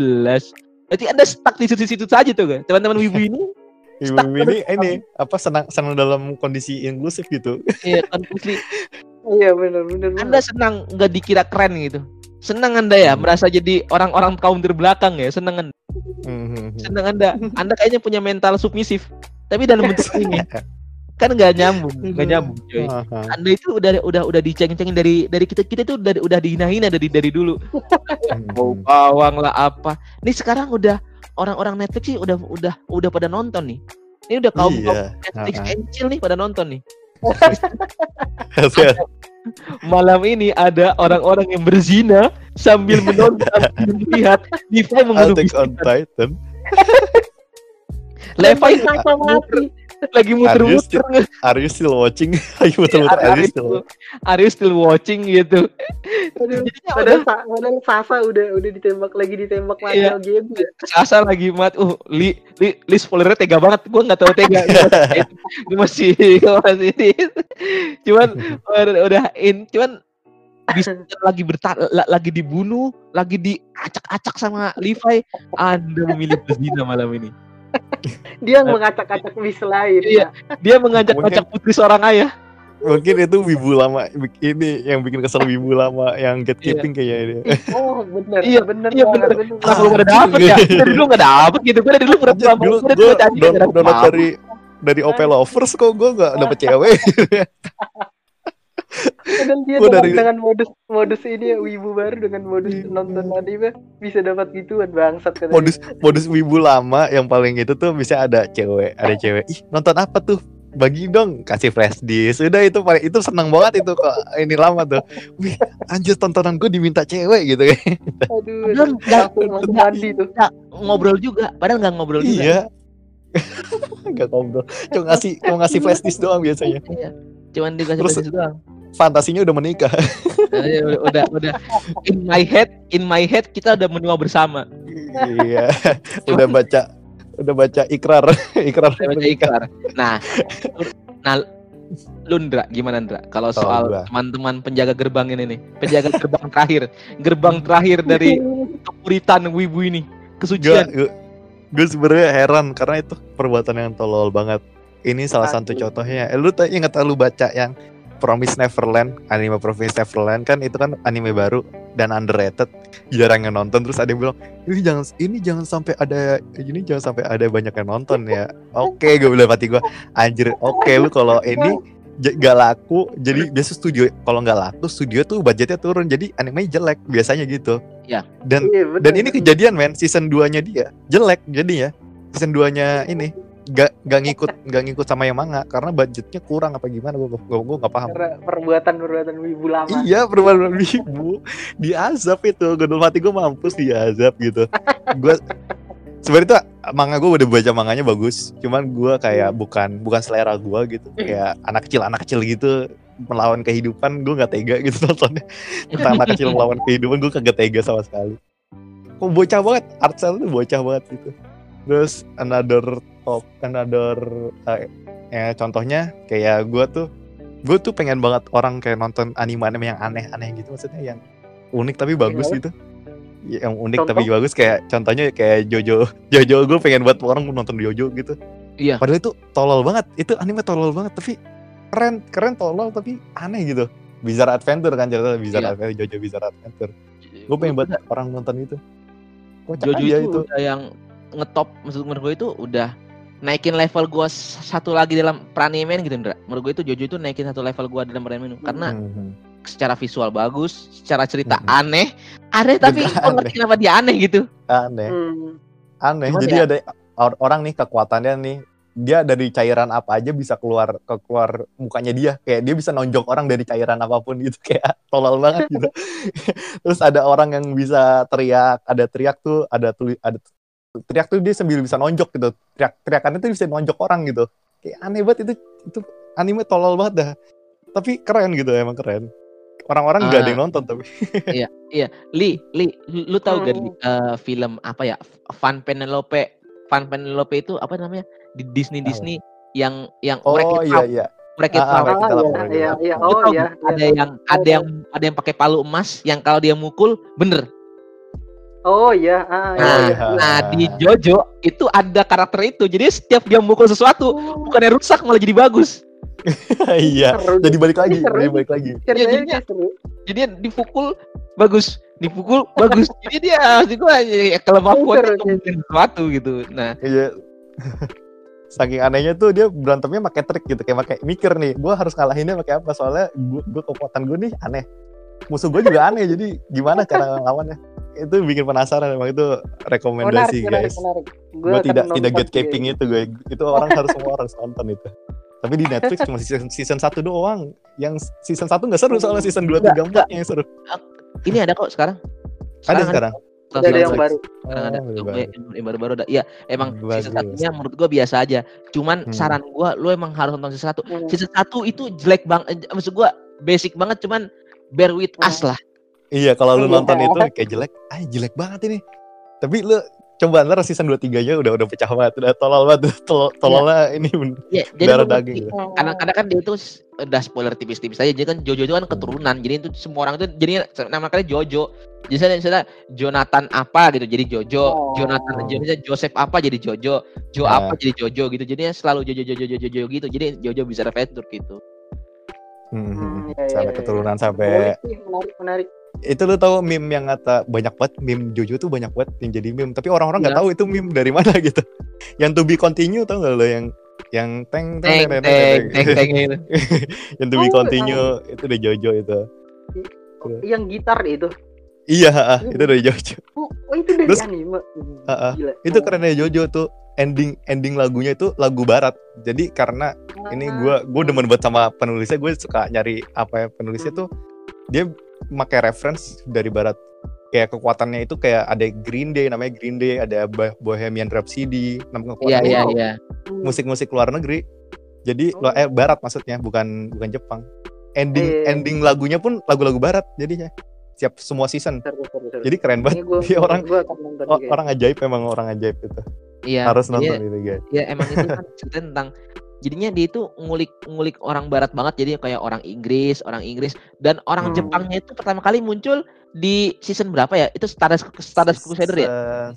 berarti anda stuck di situ-situ saja tuh kan teman-teman wibu ini Ibu stuck ini ini apa senang senang dalam kondisi inklusif gitu. ya konflik Iya benar benar. anda senang nggak dikira keren gitu? Senang anda ya merasa jadi orang-orang kaum terbelakang ya? Senang anda. Mhm. senang anda. Anda kayaknya punya mental submisif. Tapi dalam bentuk ini kan nggak nyambung nggak nyambung coy Aha. anda itu udah udah udah diceng-cengin dari dari kita kita itu udah udah dihina-hina dari dari dulu bau bawang lah apa nih sekarang udah orang-orang Netflix sih udah udah udah pada nonton nih ini udah kaum Iya. Netflix Ah, ah. kencil nih pada nonton nih malam ini ada orang-orang yang berzina sambil menonton melihat membunuh Attack on. Titan. Levi Sampai mati. lagi muter-muter Are you still watching? Ayo betul-betul Are are you still are you still watching gitu Aduh, Jadinya Padahal, padahal Sasa udah udah ditembak lagi ditembak mati Iya. lagi ya. Sasa lagi mat, uh, li, li, li spoilernya tega banget, gua nggak tahu tega, gue masih, gua masih, cuman udah, udah in, cuman bisa lagi berta, la- lagi dibunuh, lagi diacak-acak sama Levi, anda memilih berzina malam ini. Dia yang mengacak-acak bis lain. Iya. Dia mengajak-acak putri seorang ayah. Mungkin itu wibu lama ini yang bikin kesel wibu lama yang gatekeeping kayaknya dia. Oh bener, Iya, bener, iya, bener. bener. Kenapa lu gak dapet ya? Dari dulu gak dapet gitu, gue dari dulu pernah Anjir, dulu gue download dari dari OP Lovers kok gue gak dapet cewek. Dan dia dengan, dari- dengan modus modus ini ya, wibu baru dengan modus Iya. nonton anime bisa dapat gituan bangsat katanya. modus modus wibu lama yang paling itu tuh bisa ada cewek ada cewek ih nonton apa tuh bagi dong kasih flash disk udah itu paling itu seneng banget itu kok ini lama tuh wih anjir tontonan gue diminta cewek gitu kan Aduh, Belum, aduh, nggak- nggak- mandi tuh. ngobrol juga, padahal gak ngobrol juga. iya nggak ngobrol cuma ngasih cuma ngasih flash disk doang biasanya Iya. Cuman dikasih Terus- message doang. Fantasinya udah menikah. Nah, iya, udah, udah udah. In my head in my head kita udah menua bersama. Iya udah baca udah baca ikrar ikrar Udah baca ikrar. Nah nah lu Ndra gimana Ndra? Kalau soal gua. teman-teman penjaga gerbang ini nih penjaga gerbang terakhir gerbang terakhir dari kepuritan wibu ini Gue kesucian gue sebenarnya heran karena itu perbuatan yang tolol banget. Ini salah satu contohnya. Eh, lu inget lu baca yang Promise Neverland, anime Promise Neverland kan itu kan anime baru dan underrated. Jarang yang nonton terus ada yang bilang, "Ini jangan ini jangan sampai ada ini jangan sampai ada banyak yang nonton ya." Oke, gue bilang hati gue, anjir, oke lu kalau ini gak laku jadi biasa studio kalau nggak laku studio tuh budgetnya turun jadi animenya jelek biasanya gitu Iya. dan Iya, bener. dan ini kejadian men season 2 nya dia jelek jadi ya season 2 nya ini gak gak ngikut gak ngikut sama yang manga karena budgetnya kurang apa gimana? Gua gua, gua gak paham. Karena perbuatan-perbuatan wibu lama. iya perubahan ibu diazab itu gue hati gue mampus diazab gitu. Gue sebenarnya tuh manga gue udah baca manganya bagus. Cuman gue kayak bukan bukan selera gue gitu. Kayak anak kecil anak kecil gitu melawan kehidupan gue nggak tega gitu nontonnya. Tentang anak kecil melawan kehidupan gue kagak tega sama sekali. Kok bocah banget? Art style tuh bocah banget gitu. Terus another top another eh, ya contohnya kayak gue tuh gue tuh pengen banget orang kayak nonton anime-anime yang aneh-aneh gitu maksudnya yang unik tapi bagus gitu. Ya, yang unik Contoh? tapi bagus kayak contohnya kayak Jojo Jojo gue pengen buat orang nonton Jojo gitu. Iya. padahal itu tolol banget itu anime tolol banget tapi keren keren tolol tapi aneh gitu. Bizarre Adventure kan cerita Bizarre Iya. Adventure Jojo Bizarre Adventure. Gue pengen buat orang nonton itu. Kocak Jojo aja itu, itu udah yang ngetop maksud menurut gue itu udah naikin level gue satu lagi dalam peranimen gitu Ndra. Menurut gue itu Jojo itu naikin satu level gue dalam peranimen karena Mhm. secara visual bagus, secara cerita Mhm. aneh, aneh tapi gue ngerti kenapa dia aneh gitu. aneh Hmm. aneh Cuman jadi ya- ada or- orang nih kekuatannya nih dia dari cairan apa aja bisa keluar ke keluar mukanya dia kayak dia bisa nonjok orang dari cairan apa pun gitu kayak tolol banget gitu terus ada orang yang bisa teriak ada teriak tuh ada tuli ada teriak tuh dia sambil bisa nonjok gitu teriak teriakannya tuh bisa nonjok orang gitu kayak aneh banget itu itu anime tolol banget dah tapi keren gitu emang keren orang-orang nggak ada Ah. yang nonton tapi Li, Li, lu tahu gak. Li, eh, film apa ya? Van Penelope, Van Penelope itu apa namanya? Di Disney. Disney yang yang oh iya iya Wreck-It Ah, ah, Ah, iya, iya, iya. Oh tahu iya. nggak? ada iya. yang ada yang ada yang pakai palu emas yang kalau dia mukul bener. Oh iya. Ah, iya, Nah, iya. nah di Jojo itu ada karakter itu. Jadi setiap dia mukul sesuatu bukannya rusak malah jadi bagus. iya Seru. jadi balik lagi Seru. jadi balik lagi Ceritanya jadinya- seru. Jadi dipukul bagus, dipukul bagus. Jadi dia maksud gua ya, kelemah seru. ngomongin sesuatu gitu. Nah, Iya. saking anehnya tuh dia berantemnya pakai trik gitu kayak pakai mikir nih gue harus ngalahinnya pakai apa soalnya gue gue kekuatan gue nih aneh musuh gue juga aneh jadi gimana cara ngelawannya itu bikin penasaran emang itu rekomendasi guys gue tidak tidak gatekeeping itu gue itu orang harus semua orang nonton itu tapi di Netflix cuma season, season 1 doang yang season 1 nggak seru soalnya season 2 3 4 yang seru Ini ada kok sekarang. ada Sekarang sekarang Udah ada yang Netflix. baru. Sekarang ada. Oh, Yang baru. baru- baru-baru ada. Iya, emang season Bagus. satunya menurut gua biasa aja. Cuman Hmm. saran gua lu emang harus nonton season 1. Hmm. Season 1 itu jelek banget. eh, Maksud gua basic banget cuman bear with us lah. Iya, kalau lu Iya. nonton itu kayak jelek, ah jelek banget ini. Tapi lu coba ntar season 2 3 nya udah udah pecah banget, udah tolol banget. Tolol, tololnya ini. Iya, jadi Darah daging gitu. Karena kadang kan dia itu udah spoiler tipis-tipis aja. Jadi kan Jojo itu kan keturunan. Jadi itu semua orang itu jadinya nama kali Jojo. Jadi misalnya, misalnya Jonathan apa gitu jadi Jojo, Oh. Jonathan jadi Joseph apa jadi Jojo, Jo Nah. apa jadi Jojo gitu. Jadinya selalu Jojo Jojo Jojo Jojo gitu. Jadi Jojo bisa adventure gitu. Hmm, Iya, sampai iya. keturunan sampai Menarik menarik, menarik. itu lu tahu meme yang kata banyak banget meme Jojo tuh banyak banget yang jadi meme tapi orang-orang nggak Iya. tahu itu meme dari mana gitu yang to be continue tau gak lo yang yang teng Teng teng teng teng teng gitu. yang to be Oh, continue itu dari Jojo itu Yang gitar itu. iya ah, itu dari Jojo Oh, oh, itu dari Terus- anime. Itu kerennya Jojo tuh ending ending lagunya itu lagu barat jadi karena ini gua gue demen banget sama penulisnya gue suka nyari apa ya penulisnya tuh dia pakai reference dari barat kayak kekuatannya itu kayak ada Green Day namanya Green Day ada Bo- Bohemian Rhapsody nama Iya kekuatannya iya Wow. iya. musik-musik luar negeri jadi lo eh barat maksudnya bukan bukan Jepang ending Iya. ending lagunya pun lagu-lagu barat jadinya siap semua season Seru, seru, seru. jadi keren banget Ini gua, Dia orang gua Oh, juga ya. orang ajaib emang orang ajaib itu Iya. harus Iya, nonton itu guys Ya emang itu kan cerita tentang jadinya dia itu ngulik ngulik orang barat banget jadi kayak orang Inggris, orang Inggris dan orang Hmm. Jepangnya itu pertama kali muncul di season berapa ya? Itu Stardust Stardust Crusader ya?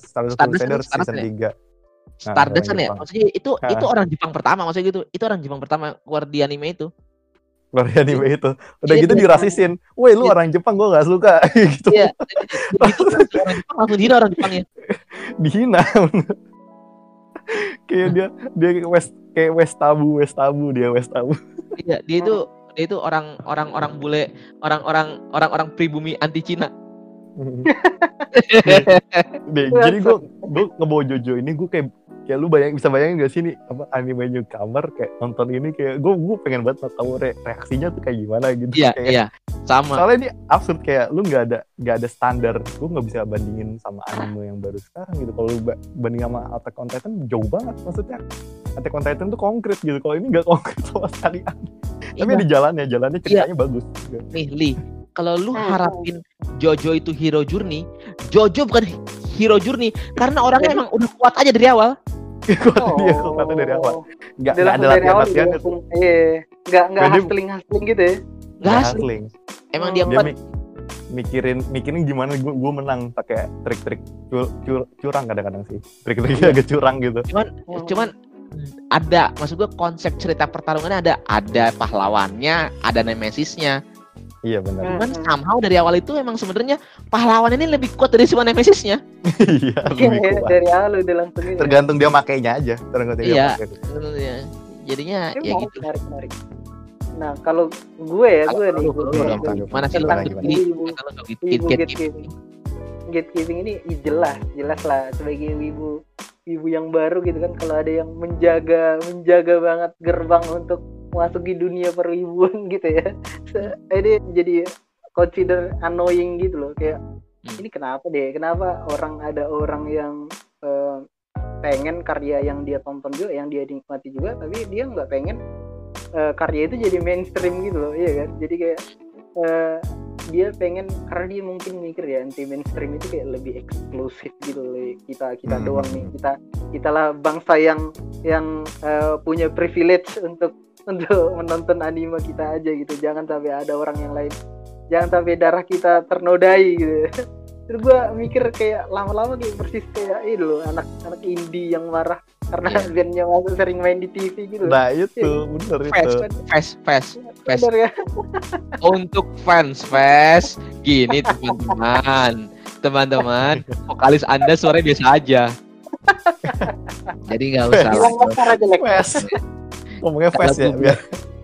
Stardust Stardust Crusader kan Stardust season ya? 3 Stardust kan ya? Maksudnya itu itu orang Jepang pertama maksudnya gitu. Itu orang Jepang pertama keluar di anime itu. Luar anime itu Udah Iya, gitu iya. dirasisin Woi lu Iya. orang Jepang gue gak suka gitu Iya. Itu orang Jepang langsung dihina orang Jepangnya. Dihina Kayak dia Dia West Kayak West Tabu West Tabu Dia West Tabu Iya, dia itu dia itu orang orang orang bule, orang-orang orang-orang pribumi anti Cina. Deh, jadi gue gue ngebawa Jojo ini gue kayak kayak lu bayang bisa bayangin gak sih nih apa anime newcomer kayak nonton ini kayak gue gue pengen banget tahu re- reaksinya tuh kayak gimana gitu Iya, Kayak- iya. Sama. soalnya ini absurd kayak lu nggak ada nggak ada standar gue nggak bisa bandingin sama anime yang baru sekarang gitu kalau lu ba- banding sama Attack on Titan jauh banget maksudnya Attack on Titan tuh konkret gitu kalau ini nggak konkret sama sekali tapi Iya. di jalannya jalannya ceritanya bagus nih Li kalau lu Hmm. harapin Jojo itu hero journey Jojo bukan hero journey karena orangnya emang udah kuat aja dari awal kuat dia kuatnya dari awal nggak nggak ada latihan latihan langsung, iya, nggak nggak hustling hustling gitu ya. nggak hustling. Emang dia kuat mi- mikirin mikirin gimana gue gue menang pakai trik-trik cur- cur- curang kadang-kadang sih. Trik-triknya agak curang gitu. Cuman cuman ada maksud gua konsep cerita pertarungannya ada ada pahlawannya ada nemesisnya iya benar Hmm. cuman somehow dari awal itu emang sebenarnya pahlawan ini lebih kuat dari semua nemesisnya iya Iya, lebih iya, kuat dari awal udah langsung ini. tergantung dia makainya aja tergantung dia Iya. pakai. Sebenarnya. jadinya Ini ya gitu menarik, menarik. Nah, kalau gue ya, gue nih, mana sih lu Gimana, gitu kalau nggak gitu, gatekeeping. Gatekeeping ini jelas, jelas lah sebagai wibu wibu yang baru gitu kan kalau ada yang menjaga menjaga banget gerbang untuk masuk di dunia perwibuan gitu ya. Se- Ini jadi consider annoying gitu loh kayak Hmm. ini kenapa deh? Kenapa orang ada orang yang eh, pengen karya yang dia tonton juga, yang dia nikmati juga, tapi dia nggak pengen eh, karya itu jadi mainstream gitu loh, iya kan? Jadi kayak eh, dia pengen karena dia mungkin mikir ya anti mainstream itu kayak lebih eksklusif gitu loh kita kita Hmm. doang nih kita kita lah bangsa yang yang eh, punya privilege untuk untuk menonton anime kita aja gitu. Jangan sampai ada orang yang lain. Jangan sampai darah kita ternodai gitu. Terus gue mikir kayak lama-lama kayak persis kayak ini loh anak anak indie yang marah karena Iya. bandnya masuk sering main di TV gitu. Nah itu. Bener itu. Fast fast fast fast Bener ya? Untuk fans fans gini teman-teman. Teman-teman vokalis anda suaranya biasa aja. Jadi nggak usah. Fast. Ngomongnya fast ya. Kalau Biar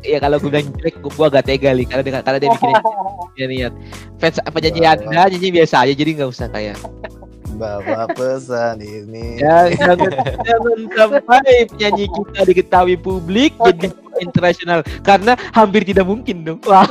Iya kalau gue bilang jelek, gue agak tega nih. Karena dia, karena dia bikin dia niat. Fans apa nyanyi anda nyanyi biasa aja. Jadi nggak usah kayak. bawa pesan ini. Ya jangan sampai penyanyi kita diketahui publik jadi internasional karena hampir tidak mungkin dong. Wah.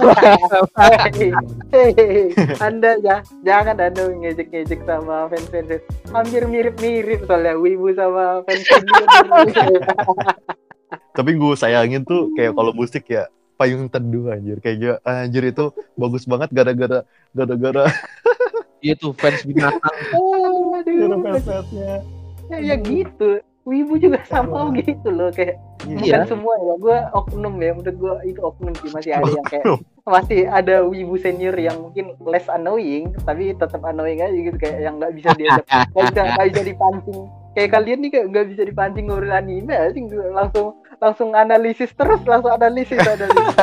Anda ya jangan anda ngejek-ngejek sama fans-fans hampir mirip-mirip soalnya wibu sama fans Tapi gue sayangin tuh kayak kalau musik ya payung teduh anjir kayak gitu. anjir itu bagus banget gara-gara gara-gara Iya tuh fans binatang. Aduh, fans-fansnya. ya, ya gitu. Wibu juga sama gitu loh kayak bukan Iya. semua ya gue oknum ya menurut gue itu oknum sih masih ada yang kayak masih ada wibu senior yang mungkin less annoying tapi tetap annoying aja gitu kayak yang nggak bisa dia nggak bisa nggak bisa dipancing kayak kalian nih kayak nggak bisa dipancing ngobrol anime langsung langsung analisis terus langsung analisis analisis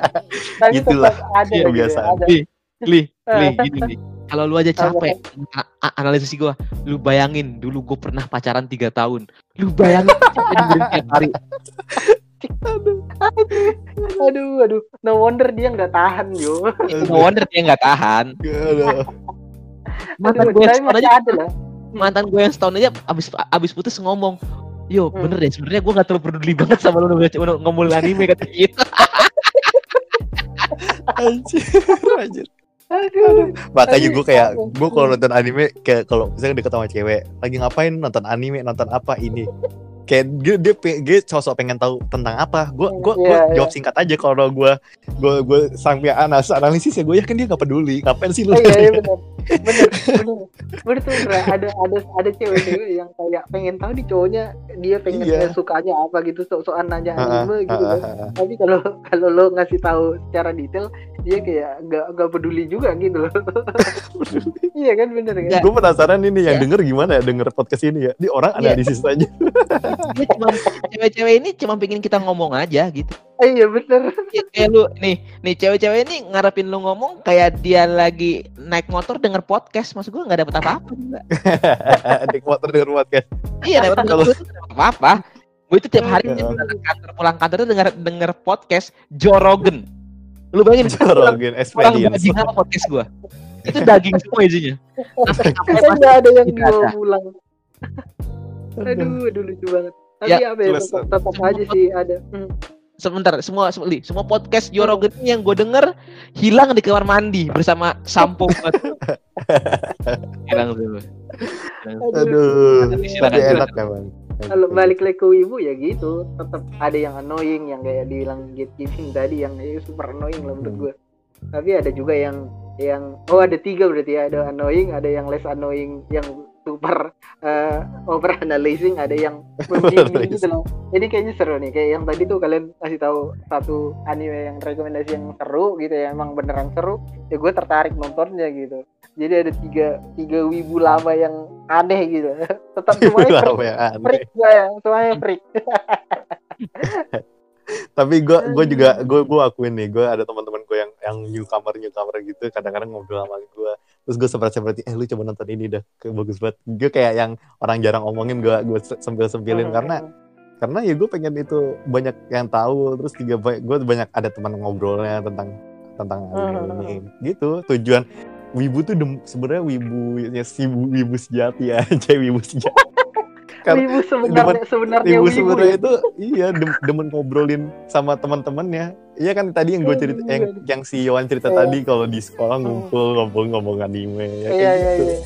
tapi Gitulah. ada Iya, gitu biasa. ada Li, li, li, gini nih. Kalau lu aja capek analisis gua, lu bayangin dulu gue pernah pacaran tiga tahun. Lu bayangin capek tiap hari. aduh aduh no wonder dia nggak tahan yo No wonder dia nggak tahan. Aduh. Mantan aduh gue yang tapi setahun mantan gue yang setahun aja abis abis putus ngomong, yo Hmm. bener deh sebenarnya gue gak terlalu peduli banget sama udah ngomongin anime kata gitu. Anjir. Anjir. aduh Makanya gue kayak gue kalau nonton anime kayak kalau misalnya deket sama cewek lagi ngapain nonton anime nonton apa ini kayak dia dia, dia sosok pengen tahu tentang apa gue gue Iya, iya. jawab singkat aja kalau gue gue gue sampai anas analisis ya gue yakin dia nggak peduli ngapain sih lu Oh, iya, iya benar. Benar, benar. Benar tuh Indra. ada ada ada cewek-cewek yang kayak pengen tahu nih cowoknya dia pengen Iya. sukanya apa gitu sok-sokan nanya Ah, anime gitu ah, kan. ah, ah. Tapi kalau kalau lo ngasih tahu secara detail dia kayak nggak nggak peduli juga gitu loh. iya kan bener kan? Nggak. gue penasaran ini yang Ya. denger gimana ya denger podcast ini ya di orang Iya. analisis aja cewek-cewek ini cuma pengen kita ngomong aja gitu. Ah, iya bener. Ya, kayak lu nih nih cewek-cewek ini ngarepin lu ngomong kayak dia lagi naik motor denger podcast maksud gua nggak dapet apa-apa juga Adik motor denger podcast iya dapet Kalau- gue apa-apa gue itu tiap hari Ya. pulang kantor pulang kantor tuh denger denger podcast Joe Rogan lu bayangin pulang experience daging apa podcast gua itu daging semua isinya pas- nggak ada yang ada. pulang. Aduh, aduh lucu banget. Tapi Ya, apa ya tetap, tetap aja sih ada. Hmm. sebentar semua semua, Li, semua podcast ini yang gue denger hilang di kamar mandi bersama sampo hilang Hilang. aduh tapi enak emang kalau balik lagi ke ibu ya gitu tetap ada yang annoying yang kayak dibilang gatekeeping tadi yang super annoying lah menurut Hmm. gue tapi ada juga yang yang oh ada tiga berarti ya. Ada annoying ada yang less annoying yang super eh, over analyzing ada yang membimbing gitu loh. Jadi kayaknya seru nih. Kayak yang tadi tuh kalian kasih tahu satu anime yang rekomendasi yang seru gitu ya emang beneran seru ya gue tertarik nontonnya gitu. Jadi ada tiga tiga wibu lama yang aneh gitu. Tetap semuanya Lama ya, aneh. freak gue ya semuanya freak. Tapi gue gue Hmm. juga gue gue akuin nih gue ada teman-teman gue yang yang newcomer newcomer gitu kadang-kadang ngobrol sama gue terus gue seperti seperti eh lu coba nonton ini dah bagus banget gue kayak yang orang jarang omongin gue gue sempil sempilin Hmm. karena karena ya gue pengen itu banyak yang tahu terus juga gue banyak ada teman ngobrolnya tentang tentang Hmm. ini gitu tujuan wibu tuh sebenarnya wibu ya si wibu sejati aja wibu sejati Karena wibu sebenarnya sebenarnya Ibu wibu sebenarnya ya. itu iya dem- demen ngobrolin sama teman-temannya. Iya kan tadi yang gue cerita yang, yang si Yohan cerita Iya. tadi kalau di sekolah ngumpul ngomong-ngomong anime ya kayak iya iya gitu. iya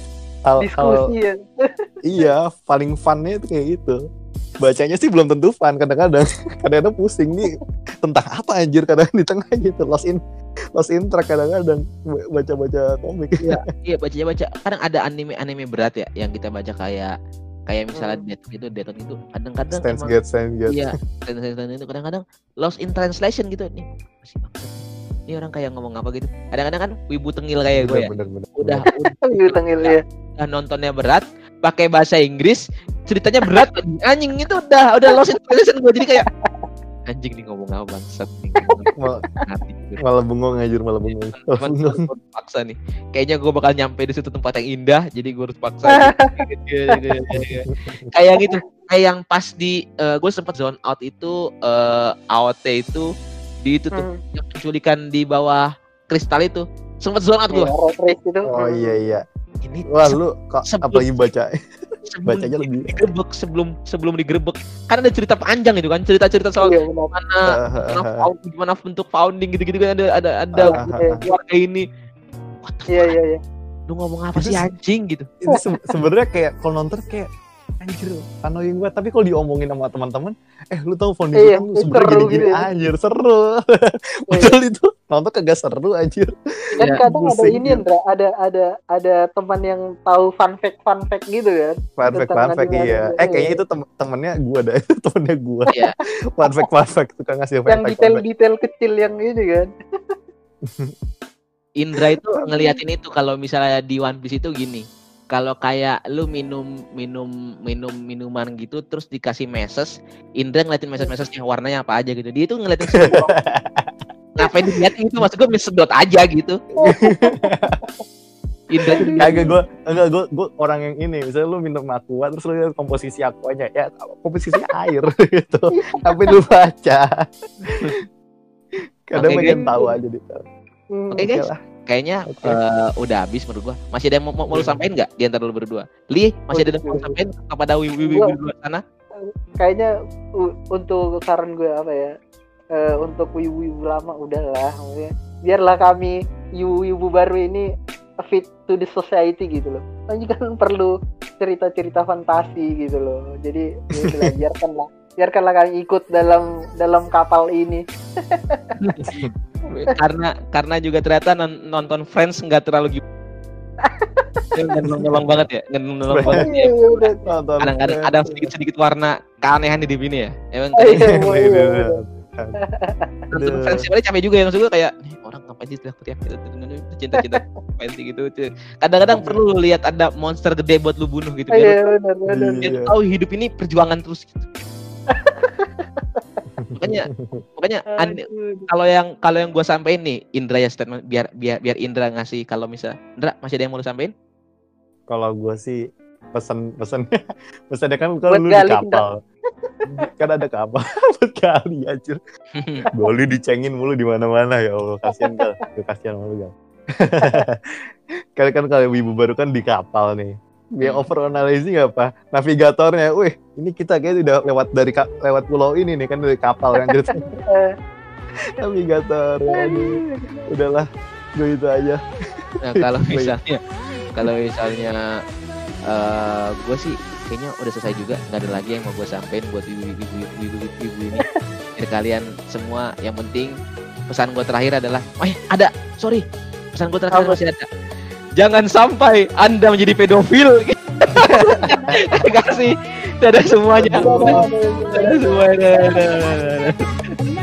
Hal, hal- diskusi ya iya paling funnya itu kayak gitu. Bacanya sih belum tentu fun kadang-kadang. Kadang-kadang pusing nih tentang apa anjir kadang di tengah gitu lost in lost in track kadang-kadang baca-baca komik. Iya bacanya baca. Kadang ada anime anime berat ya yang kita baca kayak kayak misalnya Hmm. Death gitu, Death Note gitu. Kadang-kadang Stands emang get, stands get. iya translation itu kadang-kadang lost in translation gitu. Nih masih. Ini orang kayak ngomong apa gitu. Kadang-kadang kan wibu tengil kayak gue ya. Bener, bener, bener. Udah udah, wibu tengil ya udah nontonnya berat, pakai bahasa Inggris, ceritanya berat anjing itu udah udah lost in translation gue jadi kayak anjing nih ngomong apa bangsat nih malah bengong anjir malah bengong. Cuman bengong gue paksa nih. Kayaknya gue bakal nyampe di situ tempat yang indah jadi gue harus paksa kayak gitu kayak yang pas di gue sempet zone out itu eh AOT itu di itu tuh Hmm. penculikan di bawah kristal itu. Sempet zone out gue Iya, road race itu. oh iya iya. Ini wah lu kok Sebelum- apalagi baca sebelum baca aja lebih digerebek sebelum sebelum digerebek kan ada cerita panjang itu kan cerita-cerita soal Iya, gimana gimana, found- gimana bentuk founding gitu-gitu kan ada ada ada ah. keluarga ini what the Iya, fuck? iya, iya. lu ngomong apa Itu sih anjing gitu itu se- sebenarnya kayak kalau nonton kayak anjir. Annoying banget. Tapi kalau diomongin sama teman-teman eh lu tahu founding Iya, kan itu sebenarnya seru gini-gini gitu ya. anjir seru. Padahal itu nonton kagak seru anjir. Kan Iya, kadang ada ini gitu. Andra, ada ada ada teman yang tahu fun fact fun fact gitu kan. fun fact fun fact iya. eh kayaknya itu tem temennya gua dah. Itu temennya gua. Iya. fun fact fun fact. Tukang ngasih fun Yang fact fun fact. detail-detail kecil yang ini kan. Indra itu ngeliatin itu kalau misalnya di One Piece itu gini kalau kayak lu minum minum minum minuman gitu terus dikasih meses Indra ngeliatin meses-mesesnya warnanya apa aja gitu dia itu ngeliatin semua. ngapain dilihatin itu maksud gue sedot aja gitu Indra Kagak gue, enggak gue, gue orang yang ini. Misalnya lu minum aqua, terus lu lihat komposisi aquanya, ya komposisinya air gitu. Tapi lu baca. Kadang Oke, pengen tahu aja gitu. Oke, guys. Kayaknya Oke. eh, udah habis menurut gua masih ada yang mau, mau, lu sampein nggak di antara lu berdua Li masih ada yang mau sampein kepada wiwi-wiwi Gua- di sana Kayaknya untuk saran gue apa ya? eh, untuk wibu-wibu lama udahlah biarlah kami wibu-wibu baru ini fit to the society gitu loh. Kami kan perlu cerita-cerita fantasi gitu loh. Jadi ya biarkanlah biarkanlah kami ikut dalam dalam kapal ini. karena karena juga ternyata non- nonton Friends nggak terlalu gitu nolong banget ya nolong banget ya. Iya, iya, kadang-kadang ada sedikit sedikit warna keanehan di ini ya emang Iya, iya. nonton. Friends sebenarnya capek juga yang gue kayak nih orang ngapain sih teriak teriak gitu cinta cinta fancy gitu kadang-kadang perlu lu lihat ada monster gede buat lu bunuh gitu biar Iya. tahu hidup ini perjuangan terus gitu makanya makanya kalau yang kalau yang gue sampein nih Indra ya statement biar biar biar Indra ngasih kalau misal Indra masih ada yang mau lu sampein Kalau gue sih pesan pesannya pesannya kan kalau lu di kapal. Kan ada kapal buat kali anjir. Goli dicengin mulu di mana-mana ya Allah kasihan gue kasihan sama lu gal. Kali kan kalau ibu baru kan di kapal nih dia Hmm. over analyzing apa navigatornya wih ini kita kayak udah lewat dari lewat pulau ini nih kan dari kapal kan jadi Eh, navigator aduh. Udahlah gue itu aja. Nah kalau misalnya kalau misalnya eh gue sih kayaknya udah selesai juga. Nggak ada lagi yang mau gue sampein buat ibu-ibu ibu-ibu ibu ini. Biar kalian semua yang penting pesan gue terakhir adalah oh ya ada! Sorry! Pesan gue terakhir Apa? masih ada jangan sampai anda menjadi pedofil. Kasih. Dadah semuanya. Dadah semuanya dadah, dadah, dadah.